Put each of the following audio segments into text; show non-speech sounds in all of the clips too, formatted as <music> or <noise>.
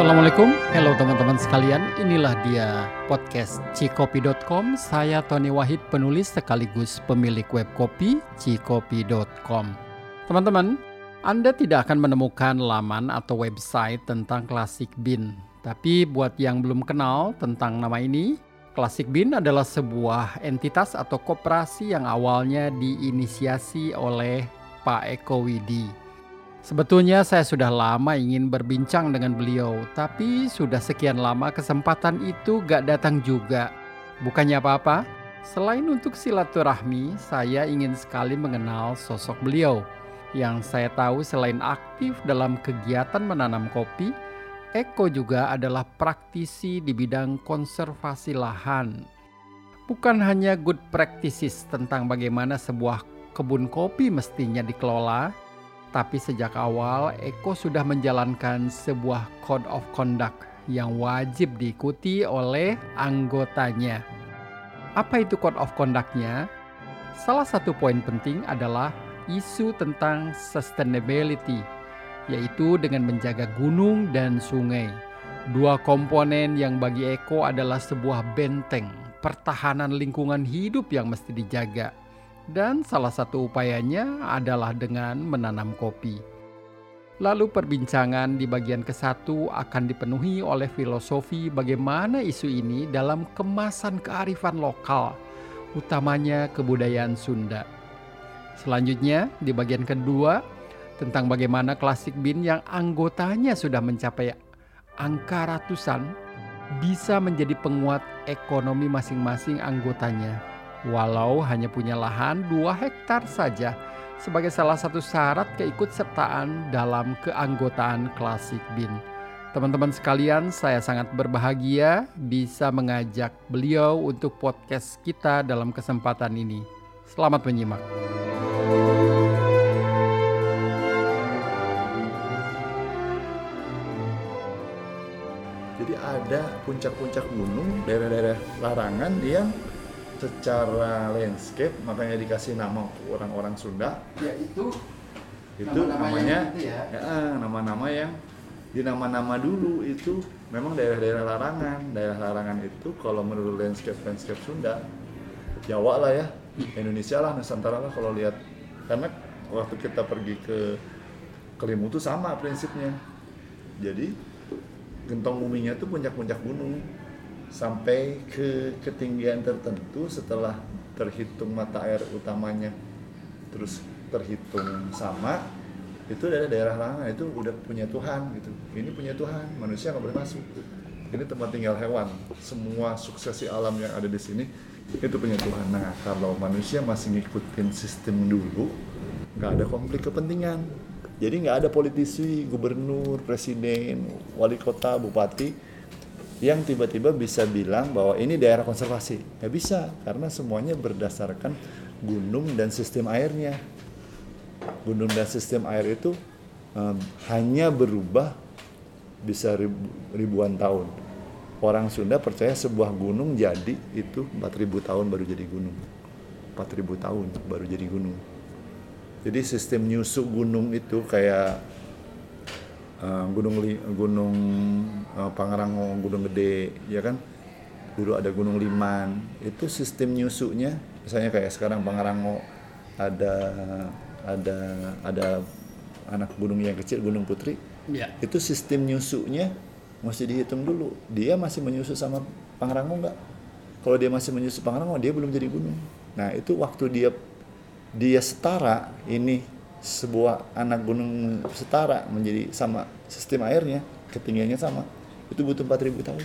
Assalamualaikum, hello teman-teman sekalian. Inilah dia podcast cikopi.com. Saya Tony Wahid, penulis sekaligus pemilik web kopi cikopi.com. Teman-teman, Anda tidak akan menemukan laman atau website tentang Classic Bean. Tapi buat yang belum kenal tentang nama ini, Classic Bean adalah sebuah entitas atau koperasi yang awalnya diinisiasi oleh Pak Eko Widi Sebetulnya saya sudah lama ingin berbincang dengan beliau, tapi sudah sekian lama kesempatan itu gak datang juga. Bukannya apa-apa, selain untuk silaturahmi, saya ingin sekali mengenal sosok beliau. Yang saya tahu selain aktif dalam kegiatan menanam kopi, Eko juga adalah praktisi di bidang konservasi lahan. Bukan hanya good practices tentang bagaimana sebuah kebun kopi mestinya dikelola, tapi sejak awal Eko sudah menjalankan sebuah code of conduct yang wajib diikuti oleh anggotanya. Apa itu code of conduct-nya? Salah satu poin penting adalah isu tentang sustainability, yaitu dengan menjaga gunung dan sungai. Dua komponen yang bagi Eko adalah sebuah benteng pertahanan lingkungan hidup yang mesti dijaga dan salah satu upayanya adalah dengan menanam kopi. Lalu perbincangan di bagian ke-1 akan dipenuhi oleh filosofi bagaimana isu ini dalam kemasan kearifan lokal, utamanya kebudayaan Sunda. Selanjutnya di bagian kedua tentang bagaimana klasik bin yang anggotanya sudah mencapai angka ratusan bisa menjadi penguat ekonomi masing-masing anggotanya walau hanya punya lahan 2 hektar saja sebagai salah satu syarat keikutsertaan dalam keanggotaan Klasik Bin. Teman-teman sekalian, saya sangat berbahagia bisa mengajak beliau untuk podcast kita dalam kesempatan ini. Selamat menyimak. Jadi ada puncak-puncak gunung, daerah-daerah larangan yang secara landscape makanya dikasih nama orang-orang Sunda. Ya itu itu nama namanya ya. ya nama-nama yang di nama-nama dulu itu memang daerah-daerah larangan. Daerah larangan itu kalau menurut landscape landscape Sunda Jawa lah ya Indonesia lah Nusantara lah kalau lihat. Karena waktu kita pergi ke Kelimutu sama prinsipnya. Jadi gentong buminya tuh puncak-puncak gunung sampai ke ketinggian tertentu setelah terhitung mata air utamanya terus terhitung sama itu dari daerah larangan itu udah punya Tuhan gitu. Ini punya Tuhan manusia nggak boleh masuk. Ini tempat tinggal hewan. Semua suksesi alam yang ada di sini itu punya Tuhan. Nah kalau manusia masih ngikutin sistem dulu nggak ada konflik kepentingan. Jadi nggak ada politisi gubernur presiden wali kota bupati yang tiba-tiba bisa bilang bahwa ini daerah konservasi. Nggak bisa, karena semuanya berdasarkan gunung dan sistem airnya. Gunung dan sistem air itu um, hanya berubah bisa ribu, ribuan tahun. Orang Sunda percaya sebuah gunung jadi itu 4000 tahun baru jadi gunung. 4000 tahun baru jadi gunung. Jadi sistem nyusuk gunung itu kayak uh, gunung gunung uh, Pangrango gunung gede ya kan? Dulu ada gunung Liman. Itu sistem nyusunya misalnya kayak sekarang Pangrango ada ada ada anak gunung yang kecil gunung Putri. Ya. itu sistem nyusunya masih dihitung dulu. Dia masih menyusu sama Pangrango enggak kalau dia masih menyusu Pangrango dia belum jadi gunung. Nah itu waktu dia dia setara ini sebuah anak gunung setara menjadi sama sistem airnya ketinggiannya sama itu butuh 4000 tahun.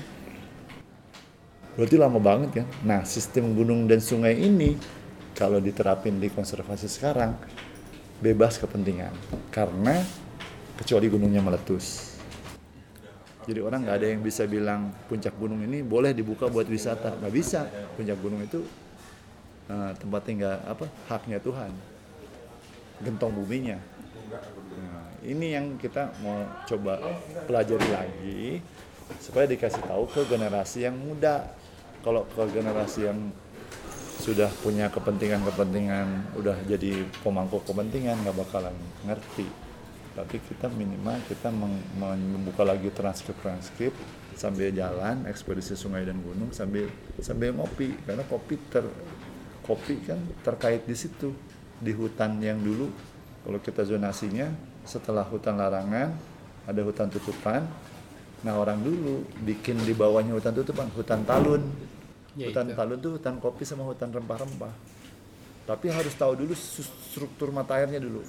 Berarti lama banget kan? Nah sistem gunung dan sungai ini kalau diterapin di konservasi sekarang bebas kepentingan. Karena kecuali gunungnya meletus. Jadi orang nggak ada yang bisa bilang puncak gunung ini boleh dibuka buat wisata. Nggak bisa. Puncak gunung itu uh, tempatnya nggak apa haknya Tuhan gentong buminya. Nah, ini yang kita mau coba pelajari lagi supaya dikasih tahu ke generasi yang muda. Kalau ke generasi yang sudah punya kepentingan-kepentingan, udah jadi pemangku kepentingan nggak bakalan ngerti. tapi kita minimal kita membuka lagi transkrip-transkrip sambil jalan ekspedisi sungai dan gunung sambil sambil ngopi karena kopi ter kopi kan terkait di situ di hutan yang dulu kalau kita zonasinya setelah hutan larangan ada hutan tutupan. Nah orang dulu bikin di bawahnya hutan tutupan hutan talun. Ya, hutan itu. talun tuh hutan kopi sama hutan rempah-rempah. Tapi harus tahu dulu struktur mata airnya dulu.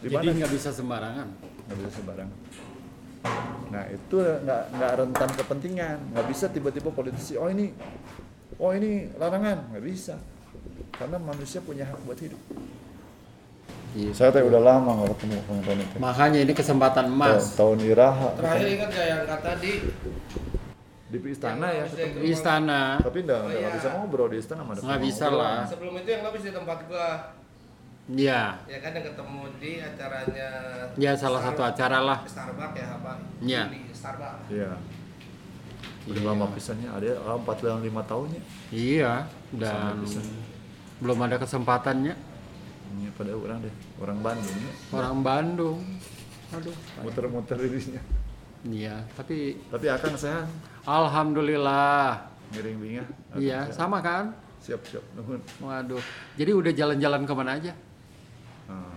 Di Jadi nggak bisa sembarangan. nggak bisa sembarang nah itu nggak nggak rentan kepentingan. Nggak bisa tiba-tiba politisi oh ini oh ini larangan. Nggak bisa karena manusia punya hak buat hidup saya teh udah lama nggak ketemu sama Tony. Makanya ini kesempatan emas. Ta- tahun iraha Terakhir ingat gak yang kata di di istana ya Yang. Di istana tapi nggak Oh, iya. bisa ngobrol di istana nggak ada nggak bisa ngobrol. lah. sebelum itu yang habis di tempat gua Iya. ya kan yang ketemu di acaranya Ya salah satu acara lah. Starbucks ya apa Iya. di Starbucks iya udah Iya. lama pisannya ada ah, empat bulan lima tahunnya Iya. Dan. Belum ada kesempatannya. ini pada orang deh orang Bandung ya. Orang Bandung. Aduh. muter-muter dirinya Iya. Tapi tapi akan sehat alhamdulillah. miring bingah Iya. Sama kan? siap siap nuhun Waduh. Jadi udah jalan-jalan ke mana aja? Ah,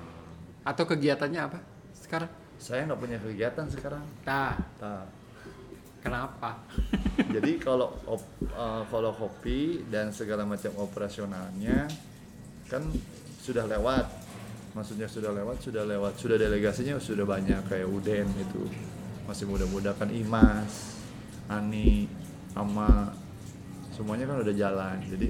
Atau kegiatannya apa sekarang? saya nggak punya kegiatan sekarang Nah, Nah, kenapa? <laughs> jadi kalau op- eh, kalau kopi dan segala macam operasionalnya kan sudah lewat maksudnya sudah lewat sudah lewat sudah delegasinya sudah banyak kayak Uden itu masih muda-muda kan Imas Ani Ama semuanya kan udah jalan jadi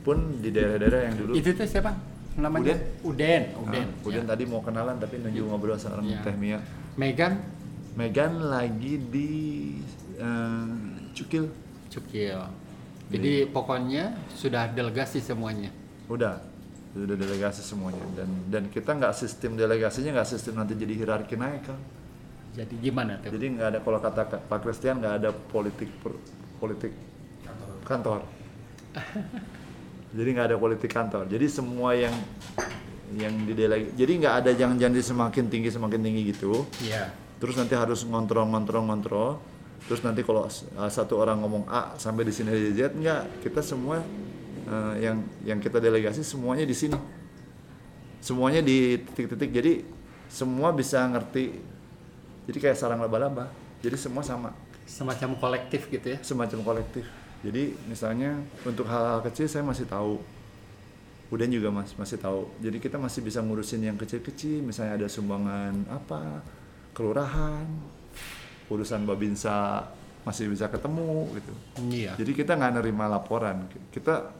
pun di daerah-daerah yang dulu Itu tuh siapa? Namanya? Uden. Uden. Ah, Uden Ya. tadi mau kenalan tapi nunggu ngobrol sama Ya. Teh Mia Megan Megan lagi di eh, Cukil. Cukil. Jadi pokoknya sudah delegasi semuanya. udah. Sudah delegasi semuanya. Dan dan kita nggak sistem delegasinya nggak sistem nanti jadi hierarki naik kan? Jadi gimana tuh? jadi nggak ada kalau kata Pak Christian nggak ada politik per- politik kantor. Jadi nggak ada politik kantor. Jadi semua yang yang di deleg jadi nggak ada jangan-jangan semakin tinggi semakin tinggi gitu. Iya. Terus nanti harus ngontrol ngontrol ngontrol. Terus nanti kalau uh, satu orang ngomong A sampai di sini di Z enggak. Kita semua uh, yang yang kita delegasi semuanya di sini. Semuanya di titik-titik. Jadi semua bisa ngerti. Jadi kayak sarang laba-laba. Jadi semua sama. Semacam kolektif gitu ya. semacam kolektif. Jadi misalnya untuk hal-hal kecil saya masih tahu. Uden juga mas masih tahu. Jadi kita masih bisa ngurusin yang kecil-kecil. Misalnya ada sumbangan apa kelurahan urusan babinsa masih bisa ketemu gitu. Iya. jadi kita nggak nerima laporan. Kita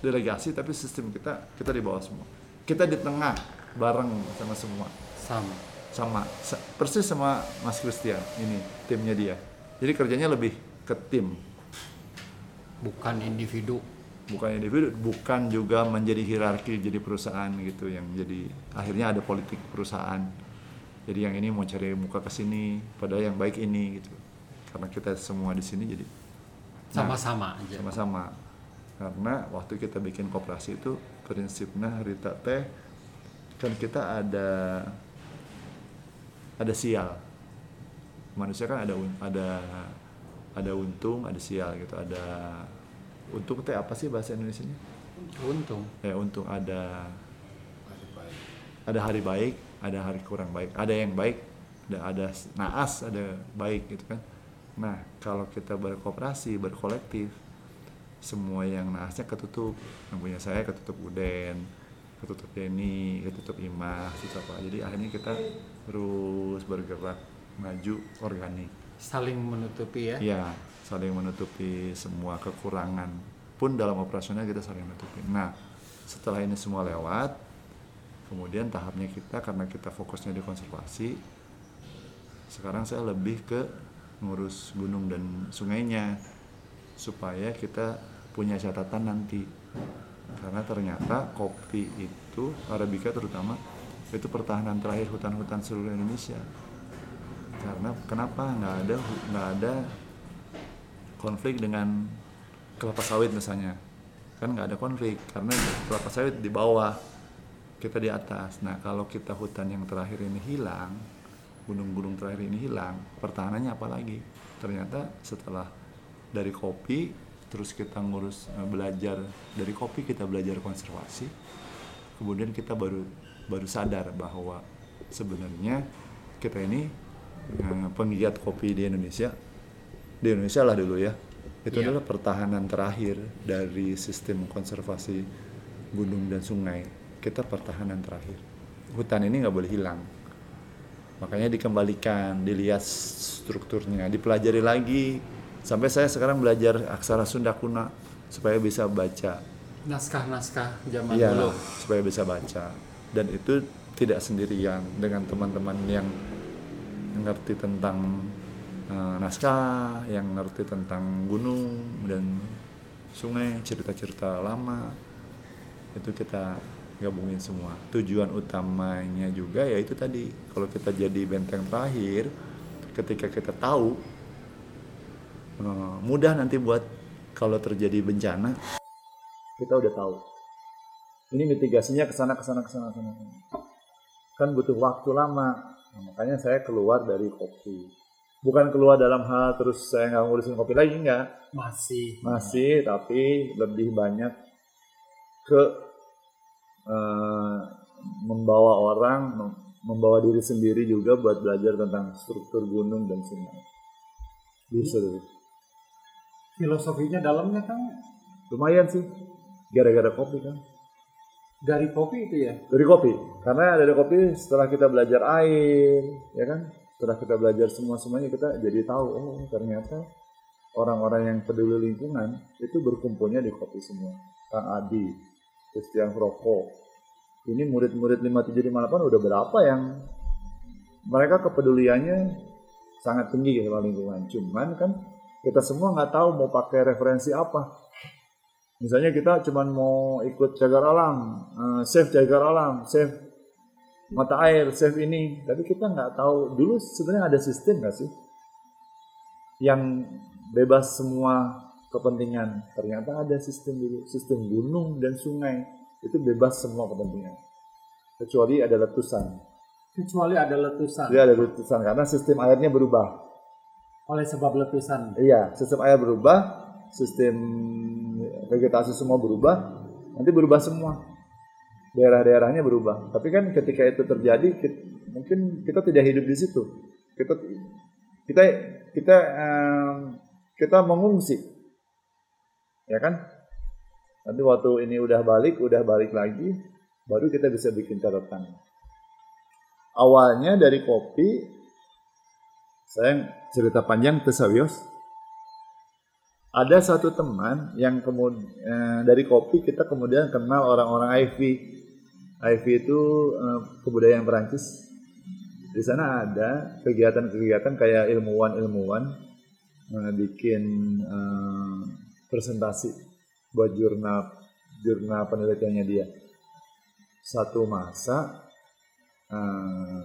delegasi tapi sistem kita kita di bawah semua. Kita di tengah bareng sama semua. Sama. sama. Sa- persis sama Mas Christian ini timnya dia. Jadi kerjanya lebih ke tim. Bukan individu. bukan individu bukan juga menjadi hierarki jadi perusahaan gitu yang jadi akhirnya ada politik perusahaan jadi yang ini mau cari muka ke sini padahal yang baik ini gitu. Karena kita semua di sini jadi Nah, Sama-sama aja. sama-sama. Karena waktu kita bikin koperasi itu prinsipnya Rita teh kan kita ada ada sial. Manusia kan ada ada ada untung ada sial gitu. Ada untung teh apa sih bahasa Indonesia nya Untung. ya untung. Ada ada hari baik ada hari kurang baik ada yang baik ada ada naas ada baik gitu kan nah kalau kita berkooperasi berkolektif semua yang naasnya ketutup yang punya saya ketutup Uden ketutup Denny ketutup Imas ketutup apa jadi akhirnya kita terus bergerak maju organik Saling menutupi ya. Iya, saling menutupi semua kekurangan. Pun dalam operasional kita saling menutupi. Nah, setelah ini semua lewat, kemudian tahapnya kita karena kita fokusnya di konservasi, sekarang saya lebih ke ngurus gunung dan sungainya supaya kita punya catatan nanti. Karena ternyata kopi itu arabica terutama itu pertahanan terakhir hutan-hutan seluruh Indonesia. Karena kenapa? Nggak ada nggak ada konflik dengan kelapa sawit misalnya. Kan nggak ada konflik karena kelapa sawit di bawah kita di atas. Nah, kalau kita hutan yang terakhir ini hilang, gunung-gunung terakhir ini hilang, pertahanannya apa lagi? Ternyata setelah dari kopi, terus kita ngurus eh, belajar dari kopi kita belajar konservasi, kemudian kita baru baru sadar bahwa sebenarnya kita ini eh, penggiat kopi di Indonesia, di Indonesia lah dulu ya, itu Iya. adalah pertahanan terakhir dari sistem konservasi gunung dan sungai kita pertahanan terakhir. Hutan ini nggak boleh hilang. Makanya dikembalikan dilihat strukturnya dipelajari lagi. Sampai saya sekarang belajar aksara Sunda kuno supaya bisa baca. Naskah-naskah zaman Iya, dulu. supaya bisa baca. Dan itu tidak sendirian dengan teman-teman yang ngerti tentang eh, naskah, yang ngerti tentang gunung dan sungai, cerita-cerita lama. Itu kita gabungin semua. Tujuan utamanya juga ya itu tadi kalau kita jadi benteng terakhir, ketika kita tahu eh, mudah nanti buat kalau terjadi bencana kita udah tahu ini mitigasinya ke sana ke sana ke sana ke sana. Kan butuh waktu lama. Nah, makanya saya keluar dari kopi. Bukan keluar dalam hal terus saya nggak ngurusin kopi lagi enggak. Masih. Masih tapi lebih banyak ke eh, membawa orang, mem- membawa diri sendiri juga buat belajar tentang struktur gunung dan sungai. Bisa dulu. Filosofinya dalamnya kan Lumayan sih. Gara-gara kopi kan. dari kopi itu ya. dari kopi karena dari kopi setelah kita belajar air ya kan setelah kita belajar semua semuanya kita jadi tahu oh ternyata orang-orang yang peduli lingkungan itu berkumpulnya di kopi semua Kang Adi Christian Roko ini murid-murid 5758 udah berapa yang mereka kepeduliannya sangat tinggi sama lingkungan. Cuman kan kita semua nggak tahu mau pakai referensi apa. Misalnya kita cuman mau ikut cagar alam, eh, save cagar alam, save mata air, save ini, tapi kita nggak tahu dulu sebenarnya ada sistem nggak sih yang bebas semua kepentingan. Ternyata ada sistem sistem gunung dan sungai itu bebas semua kepentingan, kecuali ada letusan. Kecuali ada letusan. Dia ada letusan karena sistem airnya berubah. Oleh sebab letusan. Iya, sistem air berubah, sistem vegetasi semua berubah, nanti berubah semua. Daerah-daerahnya berubah. Tapi kan ketika itu terjadi, kit- mungkin kita tidak hidup di situ. Kita kita kita em, kita mengungsi, ya kan? Nanti waktu ini udah balik, udah balik lagi, baru kita bisa bikin catatan. Awalnya dari kopi, saya cerita panjang tesawios ada satu teman yang kemudian dari kopi kita kemudian kenal orang-orang IV. IV itu eh, kebudayaan Perancis. Di sana ada kegiatan-kegiatan kayak ilmuwan-ilmuwan eh, bikin eh, presentasi buat jurnal jurnal penelitiannya dia. Satu masa eh,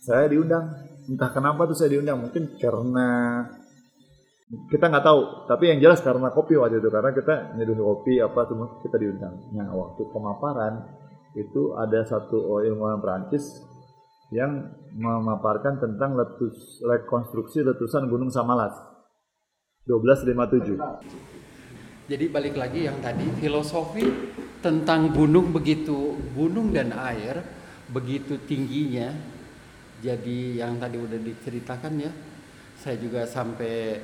saya diundang, entah kenapa tuh saya diundang, mungkin karena kita nggak tahu. Tapi yang jelas karena kopi waktu itu karena kita nyeduh kopi apa semua kita diundang. Nah waktu pemaparan itu ada satu ilmuwan Prancis yang memaparkan tentang letus rekonstruksi letusan Gunung Samalas. 1257 Jadi balik lagi yang tadi filosofi tentang gunung begitu gunung dan air begitu tingginya. Jadi yang tadi udah diceritakan ya. Saya juga sampai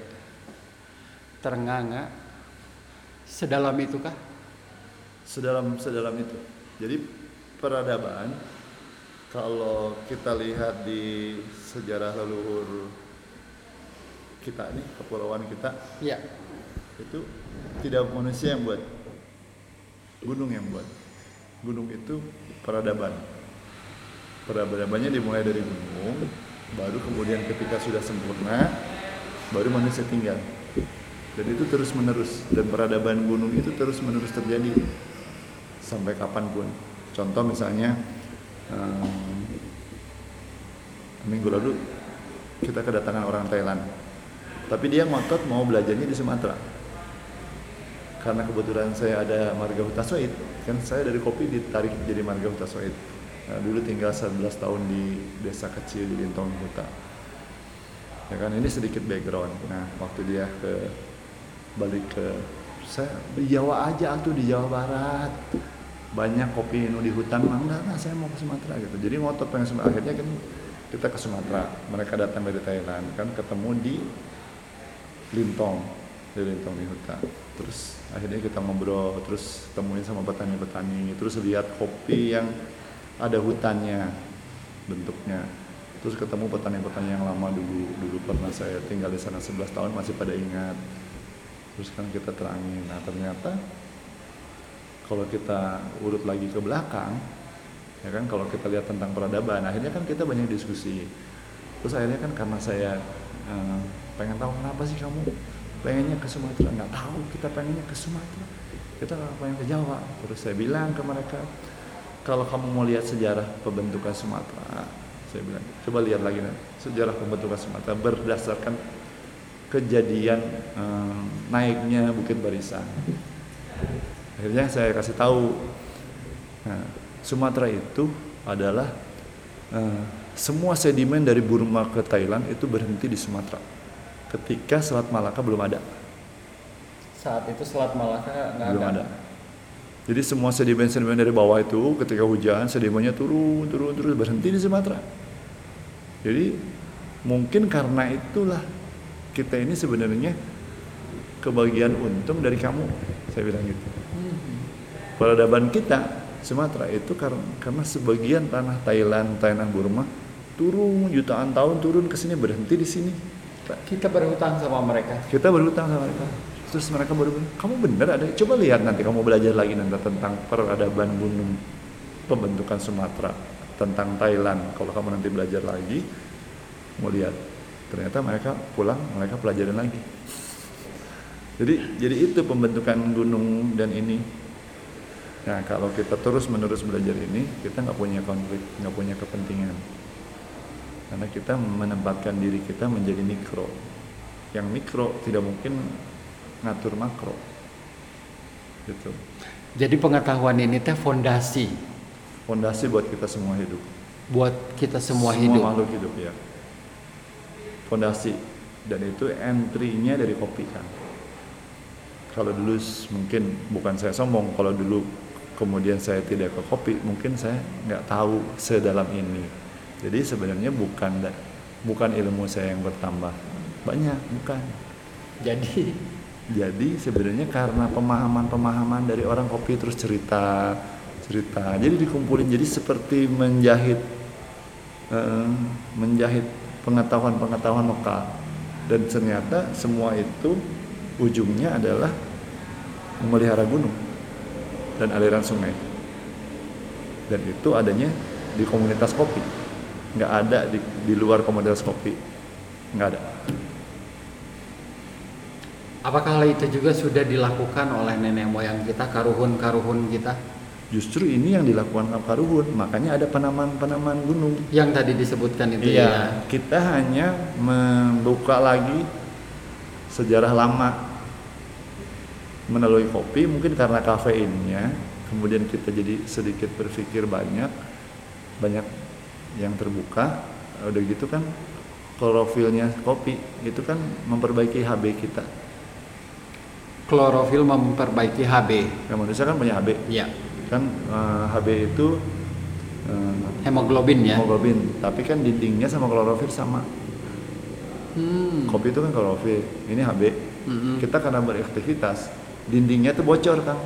terengah-engah. Sedalam itu kah? sedalam sedalam itu jadi peradaban kalau kita lihat di sejarah leluhur kita nih kepulauan kita Ya. itu tidak manusia yang buat. Gunung yang buat. Gunung itu peradaban. Peradabannya dimulai dari gunung baru kemudian ketika sudah sempurna baru manusia tinggal. Dan itu terus menerus dan peradaban gunung itu terus menerus terjadi. Sampai kapan pun. Contoh misalnya em, minggu lalu kita kedatangan orang Thailand. Tapi dia ngotot mau belajarnya di Sumatera karena kebetulan saya ada marga hutasoid kan saya dari kopi ditarik jadi marga hutasoid nah, dulu tinggal 11 tahun di desa kecil di Lintong Huta ya kan ini sedikit background. Nah waktu dia ke balik ke saya di Jawa aja tuh di Jawa Barat. Banyak kopi ini di hutan. Mah enggak, enggak saya mau ke Sumatera gitu. Jadi ngotot pengen Sumatera akhirnya kan kita ke Sumatera. Mereka datang dari Thailand kan ketemu di Lintong di Lintong di hutan terus akhirnya kita ngobrol terus temuin sama petani-petani terus lihat kopi yang ada hutannya bentuknya. Terus ketemu petani-petani yang lama dulu dulu pernah saya tinggal di sana 11 tahun masih pada ingat. Terus kan kita terangin nah ternyata kalau kita urut lagi ke belakang ya kan kalau kita lihat tentang peradaban akhirnya kan kita banyak diskusi. Terus akhirnya kan karena saya eh, pengen tahu kenapa sih kamu pengennya ke Sumatera. Nggak tahu kita pengennya ke Sumatera. Kita pengen ke Jawa. Terus saya bilang ke mereka kalau kamu mau lihat sejarah pembentukan Sumatera saya bilang coba lihat lagi nih sejarah pembentukan Sumatera berdasarkan kejadian eh, naiknya Bukit Barisan. Akhirnya saya kasih tahu nah, Sumatera itu adalah eh, semua sedimen dari Burma ke Thailand itu berhenti di Sumatera ketika Selat Malaka belum ada Saat itu Selat Malaka nggak belum ada. ada. Jadi semua sedimen-sedimen dari bawah itu ketika hujan sedimennya turun turun terus berhenti di Sumatera. Jadi mungkin karena itulah kita ini sebenarnya kebagian untung dari kamu, saya bilang gitu. Peradaban kita Sumatera itu karena, karena sebagian tanah Thailand, Thailand Burma turun jutaan tahun turun ke sini berhenti di sini. Kita berhutang sama mereka. Kita berhutang sama mereka. Terus mereka baru bilang, kamu bener ada. Coba lihat nanti kamu belajar lagi nanti tentang peradaban gunung pembentukan Sumatera tentang Thailand. Kalau kamu nanti belajar lagi, mau lihat. Ternyata mereka pulang, mereka pelajarin lagi. Jadi jadi itu pembentukan gunung dan ini. Nah kalau kita terus menerus belajar ini, kita nggak punya konflik, nggak punya kepentingan. Karena kita menempatkan diri kita menjadi mikro. Yang mikro tidak mungkin ngatur makro. Gitu. Jadi pengetahuan ini teh fondasi Fondasi buat kita semua hidup. buat kita semua, hidup. makhluk hidup ya. Fondasi dan itu entry-nya dari kopi kan. Kalau dulu mungkin bukan saya sombong, kalau dulu kemudian saya tidak ke kopi, mungkin saya nggak tahu sedalam ini. Jadi sebenarnya bukan bukan ilmu saya yang bertambah banyak, bukan. Jadi Jadi sebenarnya karena pemahaman-pemahaman dari orang kopi terus cerita, cerita. Jadi dikumpulin jadi seperti menjahit eh, menjahit pengetahuan-pengetahuan lokal. Dan ternyata semua itu ujungnya adalah memelihara gunung dan aliran sungai. Dan itu adanya di komunitas kopi. Nggak ada di, di luar komunitas kopi. Nggak ada. apakah hal itu juga sudah dilakukan oleh nenek moyang kita, karuhun-karuhun kita Justru ini yang dilakukan Karuhun, makanya ada penaman-penaman gunung. yang tadi disebutkan itu Iya, ya. kita hanya membuka lagi sejarah lama melalui kopi, mungkin karena kafeinnya, kemudian kita jadi sedikit berpikir banyak, banyak yang terbuka, udah gitu kan klorofilnya kopi itu kan memperbaiki HB kita. Klorofil memperbaiki HB. Ya, manusia kan punya HB, Ya, kan eh, HB itu eh, hemoglobin ya. hemoglobin, tapi kan dindingnya sama klorofil sama. Hmm. Kopi itu kan klorofil, ini HB. Mm-mm. Kita karena beraktivitas, dindingnya tuh bocor kan.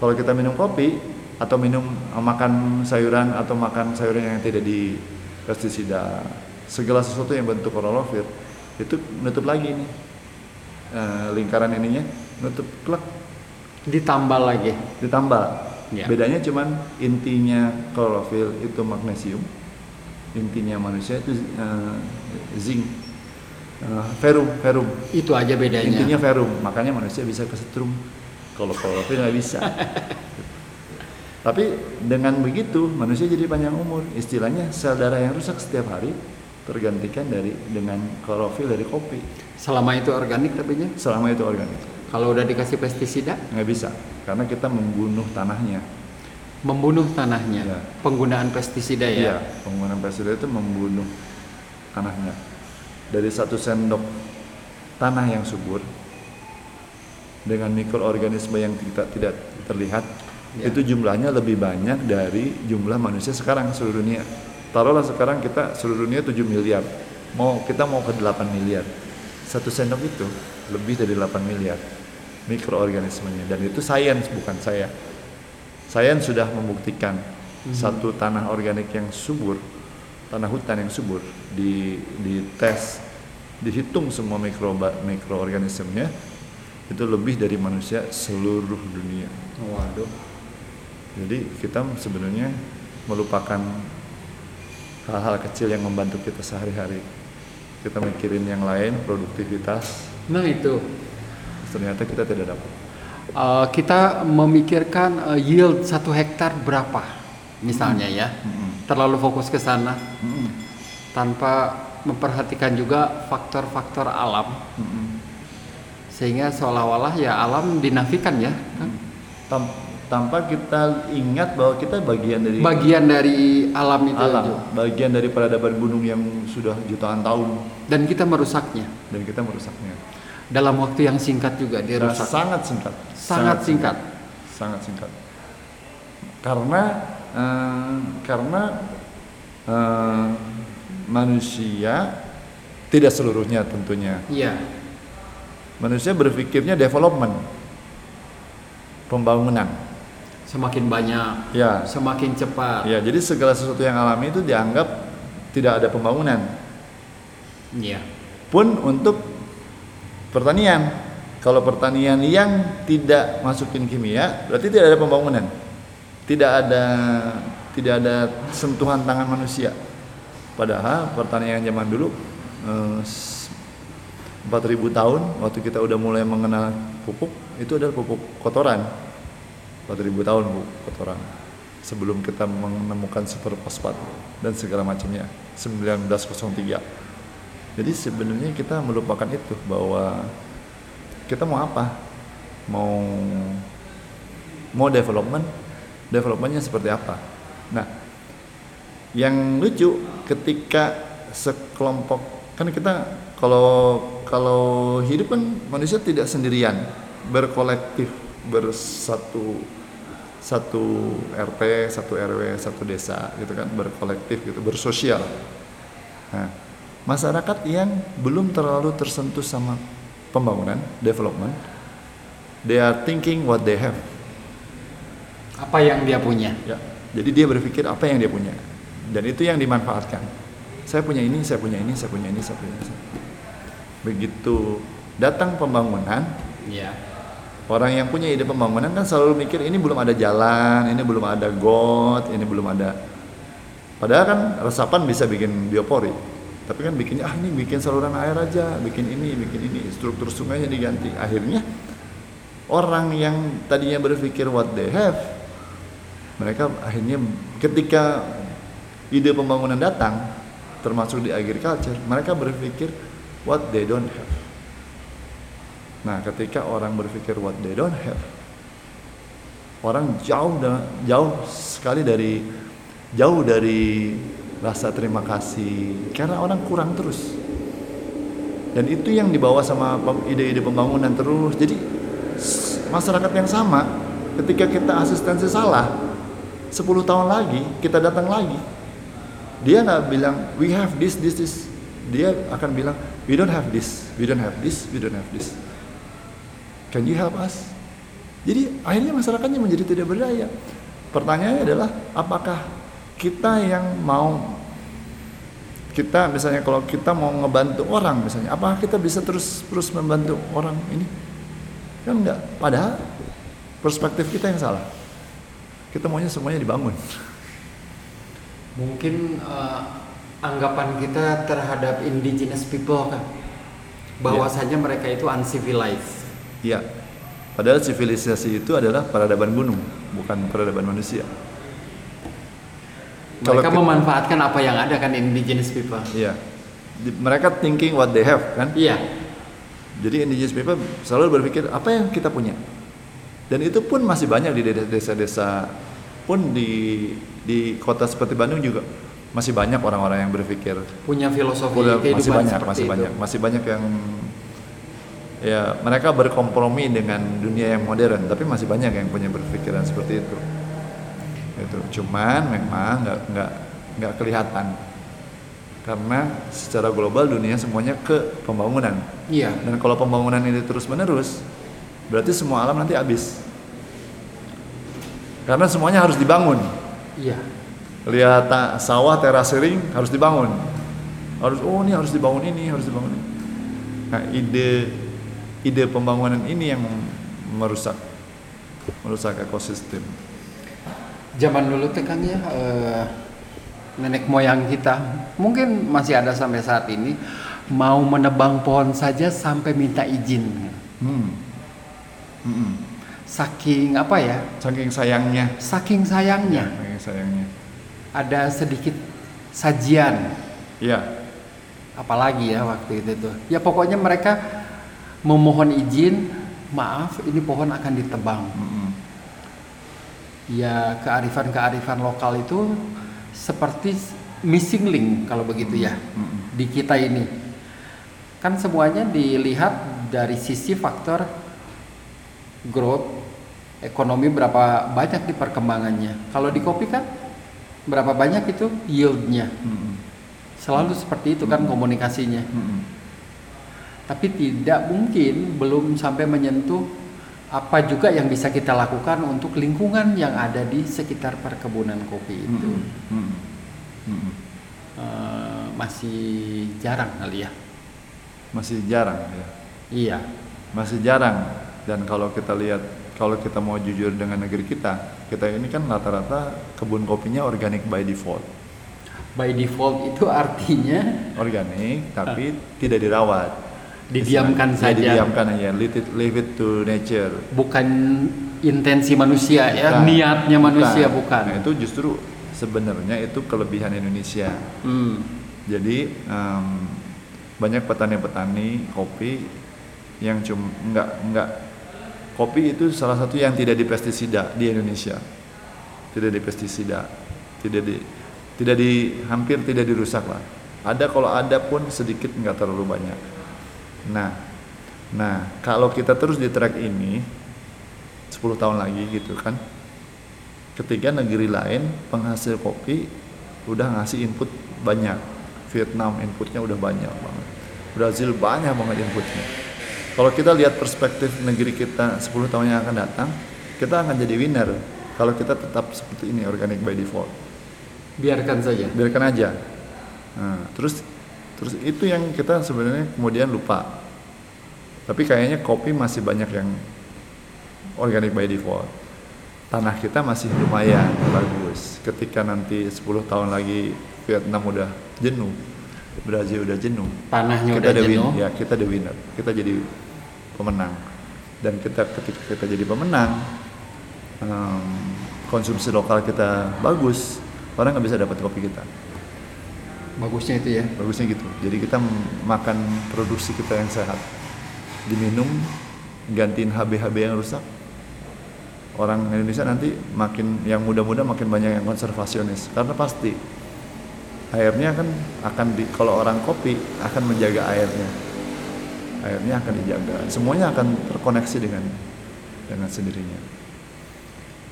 Kalau kita minum kopi atau minum eh, makan sayuran atau makan sayuran yang tidak di pestisida, segala sesuatu yang bentuk klorofil itu nutup lagi nih Eh, lingkaran ininya nutup klek Ditambal lagi. ditambal. Ya. Bedanya cuman intinya klorofil itu magnesium, intinya manusia itu eh, zinc, Eh, ferrum, ferrum. Itu aja bedanya. Intinya ferrum, makanya manusia bisa kesetrum. Kalau klorofil nggak bisa. <laughs> Tapi dengan begitu manusia jadi panjang umur. Istilahnya sel darah yang rusak setiap hari tergantikan dari dengan klorofil dari kopi. Selama itu organik tapi nya Selama itu organik. Kalau udah dikasih pestisida, nggak bisa karena kita membunuh tanahnya. membunuh tanahnya. Iya. Penggunaan pestisida Iya, ya. penggunaan pestisida itu membunuh tanahnya. Dari satu sendok tanah yang subur dengan mikroorganisme yang kita tidak terlihat, Ya. itu jumlahnya lebih banyak dari jumlah manusia sekarang seluruh dunia. Taruhlah sekarang kita seluruh dunia 7 miliar. Mau kita mau ke 8 miliar. Satu sendok itu lebih dari 8 miliar mikroorganismenya dan itu sains bukan saya. Sains sudah membuktikan satu tanah organik yang subur, tanah hutan yang subur di di tes dihitung semua mikroba mikroorganismenya itu lebih dari manusia seluruh dunia. Waduh. Jadi kita sebenarnya melupakan hal-hal kecil yang membantu kita sehari-hari. Kita mikirin yang lain, produktivitas, Nah itu ternyata kita tidak dapat. Uh, kita memikirkan uh, yield satu hektar berapa, misalnya ya. Mm-mm. Terlalu fokus ke sana Mm-mm. tanpa memperhatikan juga faktor-faktor alam, Mm-mm. sehingga seolah-olah ya alam dinafikan ya. kan? Tanpa kita ingat bahwa kita bagian dari Bagian dari alam itu alam, juga. bagian dari peradaban gunung yang sudah jutaan tahun dan kita merusaknya dan kita merusaknya. dalam waktu yang singkat juga dirusak. sangat singkat. Sangat singkat. Sangat singkat. Karena eh, karena eh, manusia tidak seluruhnya tentunya. Iya. Manusia berpikirnya development, pembangunan. Semakin banyak, Ya, semakin cepat. ya. Jadi segala sesuatu yang alami itu dianggap tidak ada pembangunan. Iya. Pun untuk pertanian. Kalau pertanian yang tidak masukin kimia, berarti tidak ada pembangunan. Tidak ada tidak ada sentuhan tangan manusia. Padahal pertanian zaman dulu eh, s- 4000 tahun waktu kita udah mulai mengenal pupuk, itu adalah pupuk kotoran. 4000 tahun bu kotoran. Sebelum kita menemukan super fosfat dan segala macamnya 1903. Jadi sebenarnya kita melupakan itu bahwa kita mau apa? Mau mau development, developmentnya seperti apa? Nah, yang lucu ketika sekelompok kan kita kalau kalau hidup kan manusia tidak sendirian, berkolektif, bersatu satu RT, satu RW, satu desa gitu kan, berkolektif gitu, bersosial. Nah, masyarakat yang belum terlalu tersentuh sama pembangunan, development, they are thinking what they have. Apa yang dia punya? Ya, jadi dia berpikir apa yang dia punya, dan itu yang dimanfaatkan. Saya punya ini, saya punya ini, saya punya ini, saya punya ini. Begitu datang pembangunan, Iya. Orang yang punya ide pembangunan kan selalu mikir ini belum ada jalan, ini belum ada got, ini belum ada. Padahal kan resapan bisa bikin biopori, tapi kan bikinnya ah ini bikin saluran air aja, bikin ini, bikin ini, struktur sungainya diganti. Akhirnya orang yang tadinya berpikir what they have, mereka akhirnya ketika ide pembangunan datang, termasuk di agriculture, mereka berpikir what they don't have. Nah, ketika orang berpikir what they don't have, orang jauh da- jauh sekali dari jauh dari rasa terima kasih karena orang kurang terus. Dan itu yang dibawa sama ide-ide pembangunan terus. Jadi masyarakat yang sama ketika kita asistensi salah 10 tahun lagi kita datang lagi dia nggak bilang we have this this this dia akan bilang we don't have this we don't have this we don't have this Can you help us? Jadi akhirnya masyarakatnya menjadi tidak berdaya. Pertanyaannya adalah apakah kita yang mau kita misalnya kalau kita mau ngebantu orang misalnya, apakah kita bisa terus terus membantu orang ini? Kan enggak. Padahal perspektif kita yang salah. Kita maunya semuanya dibangun. <laughs> Mungkin eh, anggapan kita terhadap indigenous people kan, bahwasanya mereka itu uncivilized. Iya. Padahal sivilisasi itu adalah peradaban gunung, bukan peradaban manusia. Kalau Mereka kita- memanfaatkan apa yang ada kan indigenous people. Iya. Mereka thinking what they have kan. Iya. Jadi indigenous people selalu berpikir apa yang kita punya. Dan itu pun masih banyak di desa-desa pun di di kota seperti Bandung juga masih banyak orang-orang yang berpikir punya filosofi masih banyak seperti masih itu. banyak masih banyak yang ya mereka berkompromi dengan dunia yang modern tapi masih banyak yang punya berpikiran seperti itu. Itu cuman memang nggak nggak nggak kelihatan. Karena secara global dunia semuanya ke pembangunan. Iya. dan kalau pembangunan ini terus menerus berarti semua alam nanti habis. Karena semuanya harus dibangun. Iya. lihat sawah terasering harus dibangun. Harus oh ini harus dibangun ini harus dibangun ini. Nah ide ide pembangunan ini yang merusak merusak ekosistem Zaman dulu tuh Kang ya eh, nenek moyang kita mungkin masih ada sampai saat ini mau menebang pohon saja sampai minta izin. hmm. Mm-mm. Saking apa ya? saking sayangnya Saking sayangnya saking sayangnya ada sedikit sajian iya apalagi ya waktu itu tuh. Ya pokoknya mereka memohon izin, maaf ini pohon akan ditebang. Mm-mm. ya kearifan-kearifan lokal itu seperti missing link kalau begitu ya Mm-mm. di kita ini kan semuanya dilihat dari sisi faktor growth ekonomi berapa banyak di perkembangannya kalau di kopi kan berapa banyak itu yieldnya Mm-mm. selalu seperti itu kan komunikasinya Mm-mm. Tapi tidak mungkin belum sampai menyentuh apa juga yang bisa kita lakukan untuk lingkungan yang ada di sekitar perkebunan kopi itu. Mm-mm. Mm-mm. Mm-mm. Eh, masih jarang kali ya. Masih jarang ya? Iya. Masih jarang. Dan kalau kita lihat kalau kita mau jujur dengan negeri kita kita ini kan rata-rata kebun kopinya organic by default. By default itu artinya organik tapi tidak dirawat Didiamkan Ya, saja. didiamkan aja leave it, leave it to nature. Bukan intensi manusia ya. Bukan. niatnya manusia bukan, nah itu justru sebenarnya itu kelebihan Indonesia. Hmm, jadi em, banyak petani-petani kopi yang cuma nggak nggak kopi itu salah satu yang tidak di pestisida di Indonesia. Tidak di pestisida tidak di tidak di hampir tidak dirusak lah. Ada kalau ada pun sedikit nggak terlalu banyak nah nah kalau kita terus di track ini 10 tahun lagi gitu kan ketika negeri lain penghasil kopi udah ngasih input banyak. Vietnam inputnya udah banyak banget. Brazil banyak banget inputnya. Kalau kita lihat perspektif negeri kita 10 tahun yang akan datang kita akan jadi winner kalau kita tetap seperti ini organic by default. Biarkan saja. Biarkan aja. Nah, terus terus itu yang kita sebenarnya kemudian lupa. Tapi kayaknya kopi masih banyak yang organic by default. Tanah kita masih lumayan bagus. Ketika nanti 10 tahun lagi Vietnam udah jenuh Brazil udah jenuh tanahnya kita udah the win, jenuh. ya kita the winner. Kita jadi pemenang. Dan kita ketika kita jadi pemenang em, konsumsi lokal kita bagus orang nggak bisa dapat kopi kita bagusnya itu ya? Bagusnya gitu. Jadi kita makan produksi kita yang sehat. Diminum gantiin HB-HB yang rusak. Orang Indonesia nanti makin yang muda-muda makin banyak yang konservasionis. Karena pasti airnya kan akan di kalau orang kopi akan menjaga airnya. Airnya akan dijaga. Semuanya akan terkoneksi dengan dengan sendirinya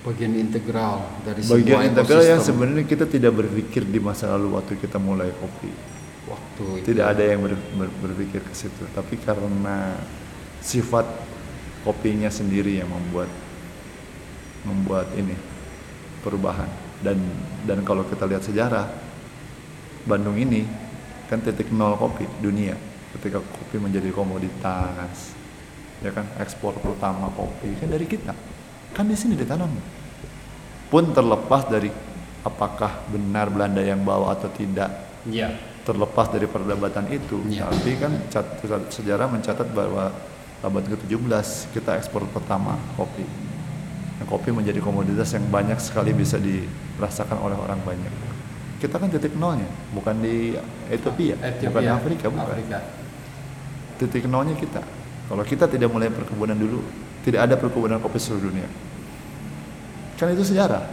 bagian integral dari bagian sebuah integral yang sebenarnya kita tidak berpikir di masa lalu waktu kita mulai kopi. Waktu itu. tidak ada yang ber- ber- berpikir ke situ. Tapi karena sifat kopinya sendiri yang membuat membuat ini perubahan. Dan dan kalau kita lihat sejarah Bandung ini kan titik nol kopi dunia. Ketika kopi menjadi komoditas ya kan? Ekspor pertama kopi kan dari kita kan di sini ditanam. Pun terlepas dari apakah benar Belanda yang bawa atau tidak. Iya. terlepas dari perdebatan itu. Iya. tapi kan cat- sejarah mencatat bahwa abad ke-17 kita ekspor pertama kopi. Nah, kopi menjadi komoditas yang banyak sekali bisa dirasakan oleh orang banyak. Kita kan titik nolnya bukan di Ethiopia, bukan di Afrika bukan. Afrika. titik nolnya kita. Kalau kita tidak mulai perkebunan dulu, tidak ada perkebunan kopi seluruh dunia. Kan itu sejarah.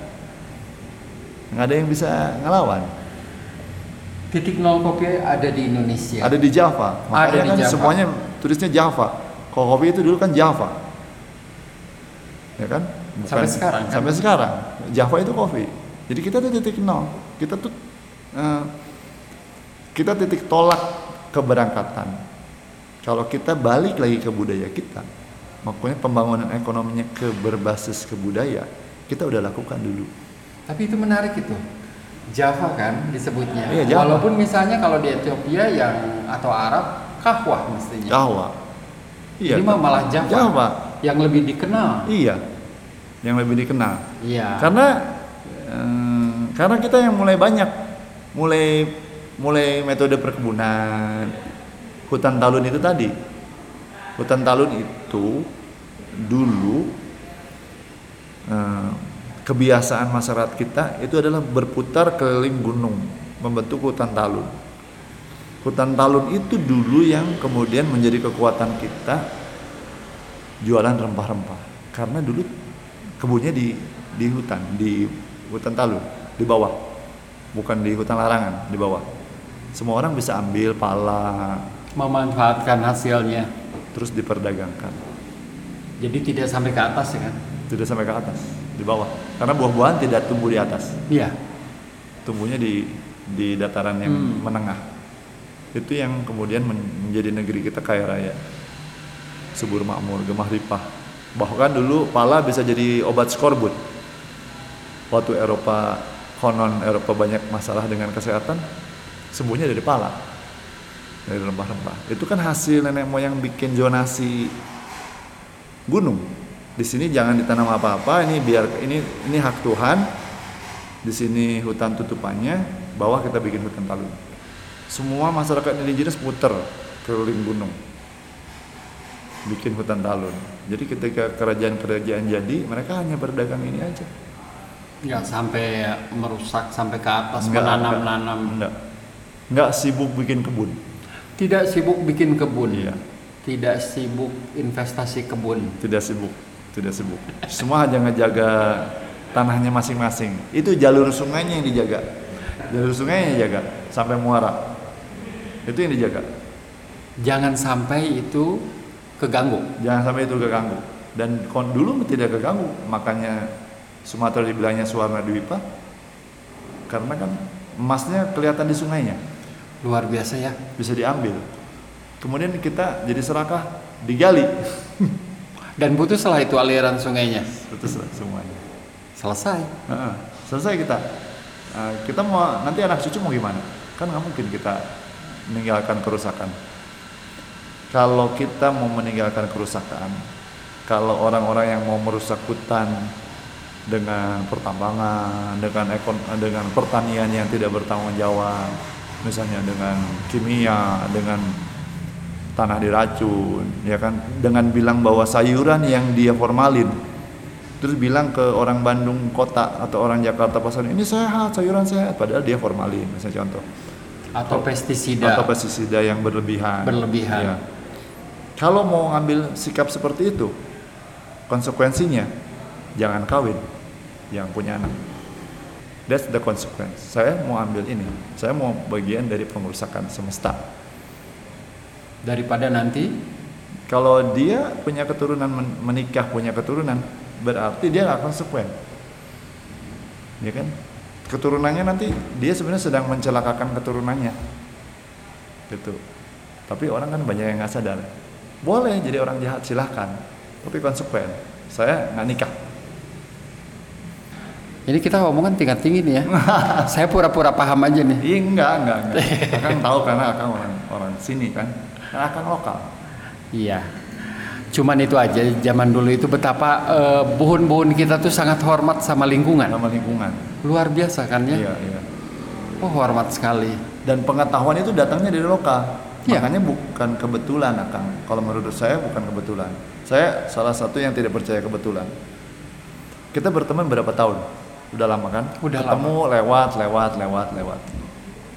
Nggak ada yang bisa ngelawan. Titik nol kopi ada di Indonesia. Ada di Java. Ada Makanya di kan Java. semuanya tulisnya Java. Kalau kopi itu dulu kan Java. Ya kan? Sampai sekarang, kan? Sampai sekarang. Java itu kopi. Jadi kita tuh titik nol. Kita tuh eh, kita titik tolak keberangkatan. Kalau kita balik lagi ke budaya kita, makanya pembangunan ekonominya ke berbasis ke budaya, kita udah lakukan dulu. Tapi itu menarik itu. Java kan disebutnya. Iya, Java. Walaupun misalnya kalau di Ethiopia yang atau Arab kahwah mestinya. Java. Iya. Ini mah malah Java. Java. Yang lebih dikenal. Iya. Yang lebih dikenal. Iya. karena eh, karena kita yang mulai banyak mulai mulai metode perkebunan hutan talun itu tadi hutan talun itu dulu eh, kebiasaan masyarakat kita itu adalah berputar keliling gunung membentuk hutan talun. Hutan talun itu dulu yang kemudian menjadi kekuatan kita jualan rempah-rempah. Karena dulu kebunnya di di hutan di hutan talun di bawah. Bukan di hutan larangan di bawah. Semua orang bisa ambil pala. Memanfaatkan hasilnya. Terus diperdagangkan. Jadi tidak sampai ke atas ya kan? tidak sampai ke atas di bawah. Karena buah-buahan tidak tumbuh di atas. Iya. tumbuhnya di di dataran yang Hmm. menengah. Itu yang kemudian men- menjadi negeri kita kaya raya. Subur makmur gemah ripah. Bahkan dulu pala bisa jadi obat skorbut. Waktu Eropa konon Eropa banyak masalah dengan kesehatan sembuhnya dari pala dari rempah-rempah. Itu kan hasil nenek moyang bikin zonasi gunung. Di sini jangan ditanam apa-apa ini biar ini ini hak Tuhan. Di sini hutan tutupannya bawah kita bikin hutan talun. Semua masyarakat indigenous puter keliling gunung. Bikin hutan talun. Jadi ketika kerajaan-kerajaan jadi mereka hanya berdagang ini aja. Nggak sampai merusak sampai ke atas menanam-nanam. enggak enggak sibuk bikin kebun Tidak sibuk bikin kebun. Iya. Tidak sibuk investasi kebun. tidak sibuk tidak sibuk semua hanya ngejaga tanahnya masing-masing itu jalur sungainya yang dijaga jalur sungainya yang dijaga sampai muara itu yang dijaga Jangan sampai itu keganggu. jangan sampai itu keganggu dan dulu tidak keganggu makanya Sumatera dibilangnya Suwarna Dwipa karena kan emasnya kelihatan di sungainya Luar biasa ya. bisa diambil. Kemudian kita jadi serakah digali Dan putuslah itu aliran sungainya. putus lah semuanya. Selesai. Heeh, selesai kita. Nah, kita mau nanti anak cucu mau gimana? Kan nggak mungkin kita meninggalkan kerusakan. Kalau kita mau meninggalkan kerusakan kalau orang-orang yang mau merusak hutan dengan pertambangan dengan ekon dengan pertanian yang tidak bertanggung jawab misalnya dengan kimia dengan tanah diracun ya kan dengan bilang bahwa sayuran yang dia formalin terus bilang ke orang Bandung kota atau orang Jakarta pasar ini sehat sayuran sehat padahal dia formalin misalnya contoh Atau pestisida. atau pestisida yang berlebihan Berlebihan. Ya. kalau mau ngambil sikap seperti itu konsekuensinya jangan kawin yang punya anak that's the consequence. Saya mau ambil ini. Saya mau bagian dari pengerusakan semesta. Daripada nanti? Kalau dia punya keturunan men- menikah punya keturunan berarti dia nggak konsekuen. Ya kan? Keturunannya nanti dia sebenarnya sedang mencelakakan keturunannya. Gitu. Tapi orang kan banyak yang nggak sadar. Boleh jadi orang jahat silahkan. Tapi konsekuen. Saya nggak nikah Ini kita ngomongan tingkat tinggi nih ya. <laughs> Saya pura-pura paham aja nih. iya enggak enggak enggak akan tahu karena akan orang orang sini kan kan akan lokal Iya. Cuman itu aja zaman dulu itu betapa eh, buhun-buhun kita tuh sangat hormat sama lingkungan. sama lingkungan Luar biasa kan ya. iya iya Oh, hormat sekali. dan pengetahuan itu datangnya dari lokal Iya. makanya bukan kebetulan akang kalau menurut saya bukan kebetulan saya salah satu yang tidak percaya kebetulan kita berteman berapa tahun udah lama kan Udah ketemu lewat lewat lewat lewat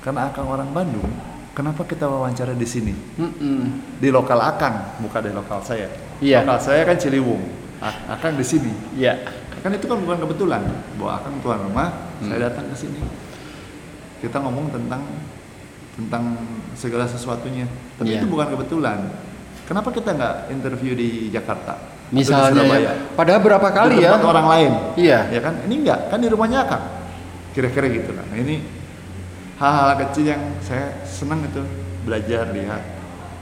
karena akang orang Bandung kenapa kita wawancara di sini? Mm-mm. Di lokal Akang, bukan di lokal saya. Iya. Lokal saya kan Ciliwung, Akang di sini. Iya. Kan itu kan bukan kebetulan, bahwa Akang tuan rumah, saya datang ke sini. Kita ngomong tentang tentang segala sesuatunya. Tapi Iya. itu bukan kebetulan. Kenapa kita nggak interview di Jakarta? Di Misalnya ya. Padahal berapa kali di ya? orang lain. Iya. Ya kan? Ini enggak, kan di rumahnya Akang. Kira-kira gitu lah. Nah, ini hal-hal kecil yang saya senang itu belajar lihat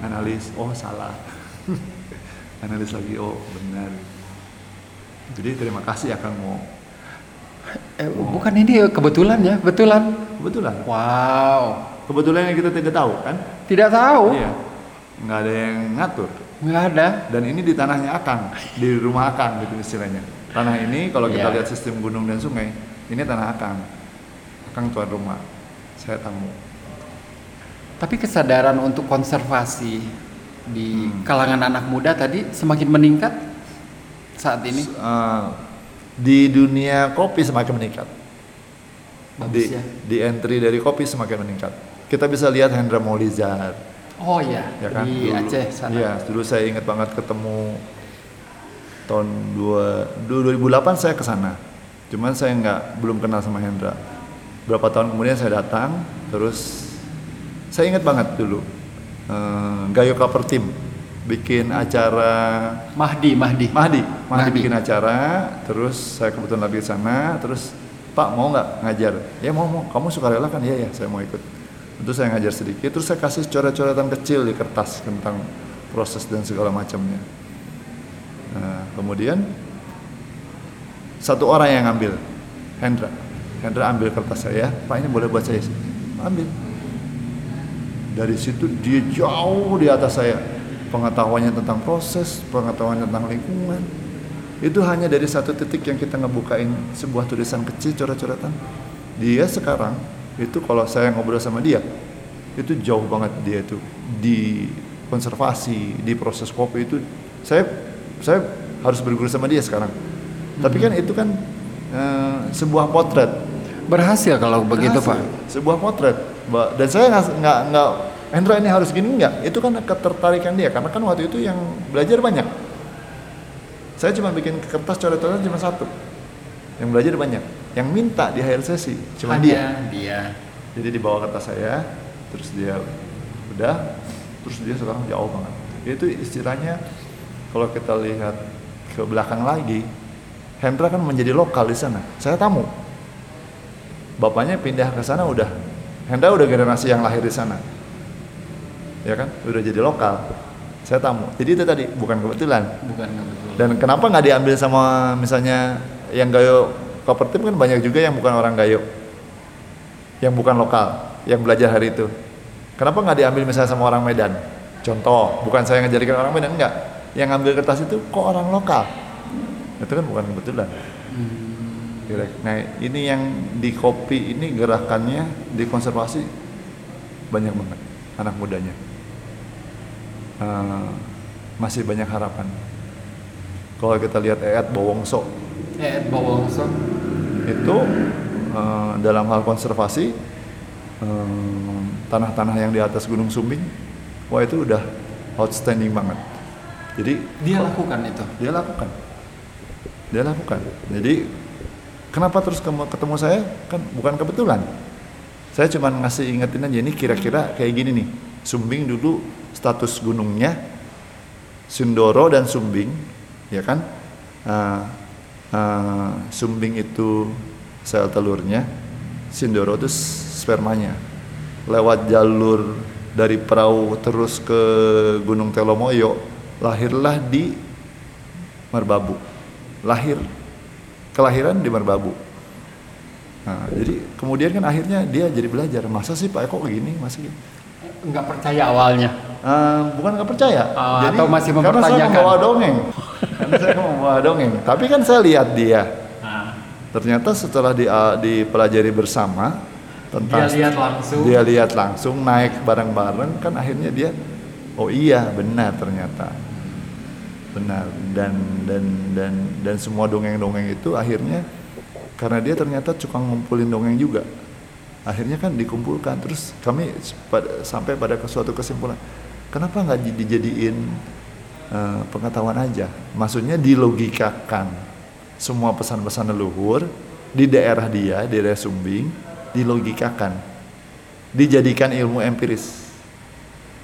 analis oh salah <laughs> analis lagi oh benar jadi terima kasih akan mau Eh, bukan ini kebetulan ya, betulan. kebetulan Wow. kebetulan yang kita tidak tahu kan Tidak tahu. iya nggak ada yang ngatur Nggak ada. dan ini di tanahnya Akang di rumah Akang gitu istilahnya tanah ini kalau kita Iya. lihat sistem gunung dan sungai ini tanah Akang Akang tuan rumah saya tamu Tapi kesadaran untuk konservasi di Hmm. kalangan anak muda tadi semakin meningkat saat ini. Eh, di dunia kopi semakin meningkat Bagus di, ya. di entry dari kopi semakin meningkat kita bisa lihat Hendra Maulizar Oh iya, ya kan di Dulu- Aceh sana. iya dulu saya ingat banget ketemu tahun dua, du- 2008 saya ke sana cuman saya nggak belum kenal sama Hendra berapa tahun kemudian saya datang terus saya ingat banget dulu eh, Gayo Cover Team bikin acara Mahdi, Mahdi. Mahdi, Mahdi Mahdi. bikin acara, terus saya kebetulan lagi di sana, terus Pak mau nggak ngajar? Ya mau mau, kamu suka rela kan? Iya ya, saya mau ikut. Terus saya ngajar sedikit, terus saya kasih coret-coretan kecil di kertas tentang proses dan segala macamnya. Nah, kemudian satu orang yang ngambil, Hendra. Hendra ambil kertas saya, Pak ini boleh buat saya. Ambil. Dari situ dia jauh di atas saya. Pengetahuannya tentang proses, pengetahuannya tentang lingkungan. Itu hanya dari satu titik yang kita ngebukain sebuah tulisan kecil coret-coretan. Dia sekarang itu kalau saya ngobrol sama dia, itu jauh banget dia itu di konservasi, di proses kopi itu saya saya harus berguru sama dia sekarang. Tapi kan itu kan eh, sebuah potret Berhasil kalau begitu Berhasil. Pak. Sebuah potret. Dan saya nggak nggak Hendra ini harus gini nggak? Itu kan ketertarikan dia karena kan waktu itu yang belajar banyak. Saya cuma bikin kertas coret-coretan cuma satu. Yang belajar banyak. Yang minta di akhir sesi cuma dia. Dia. Jadi dibawa kertas saya, terus dia udah, terus dia sekarang jauh banget. Itu istilahnya kalau kita lihat ke belakang lagi, Hendra kan menjadi lokal di sana. Saya tamu. Bapaknya pindah ke sana udah, Hendra udah generasi yang lahir di sana. Ya kan, udah jadi lokal. Saya tamu. Jadi itu tadi bukan kebetulan. Bukan kebetulan. Dan kenapa nggak diambil sama misalnya yang gayo kopertif kan banyak juga yang bukan orang gayo, yang bukan lokal, yang belajar hari itu. Kenapa nggak diambil misalnya sama orang Medan? Contoh, bukan saya ngejadikan orang Medan enggak. Yang ngambil kertas itu kok orang lokal. Itu kan bukan kebetulan. Kira- Nah ini yang di kopi ini gerakannya di konservasi banyak banget anak mudanya. Eh, masih banyak harapan. Kalau kita lihat Eat Bowongso Eh, Bawongso. itu eh, dalam hal konservasi eh, tanah-tanah yang di atas Gunung Sumbing, wah itu udah outstanding banget. Jadi Dia lakukan itu. dia lakukan, dia lakukan. Jadi kenapa terus ketemu, ketemu saya kan bukan kebetulan. Saya cuma ngasih ingetin aja ini kira-kira kayak gini nih. Sumbing dulu status gunungnya Sindoro dan Sumbing, ya kan? Ah, ah, Sumbing itu sel telurnya, Sindoro itu spermanya. Lewat jalur dari perahu terus ke Gunung Telomoyo, lahirlah di Merbabu. Lahir kelahiran di Merbabu. Nah, jadi kemudian kan akhirnya dia jadi belajar. Masa sih Pak Eko gini, masa gitu? Nggak percaya awalnya. Eh, bukan nggak percaya. Oh, atau masih Karena saya mempertanyakan. membawa dongeng. <laughs> saya membawa dongeng. Tapi kan saya lihat dia. Nah, Ternyata setelah di, dipelajari bersama tentang Dia lihat langsung. dia lihat langsung naik bareng-bareng kan akhirnya dia oh iya benar ternyata benar dan dan dan dan semua dongeng-dongeng itu akhirnya karena dia ternyata suka ngumpulin dongeng juga akhirnya kan dikumpulkan terus kami pada, sampai pada suatu kesimpulan kenapa nggak dijadiin uh, pengetahuan aja. Maksudnya dilogikakan semua pesan-pesan leluhur di daerah dia di daerah Sumbing dilogikakan. Dijadikan ilmu empiris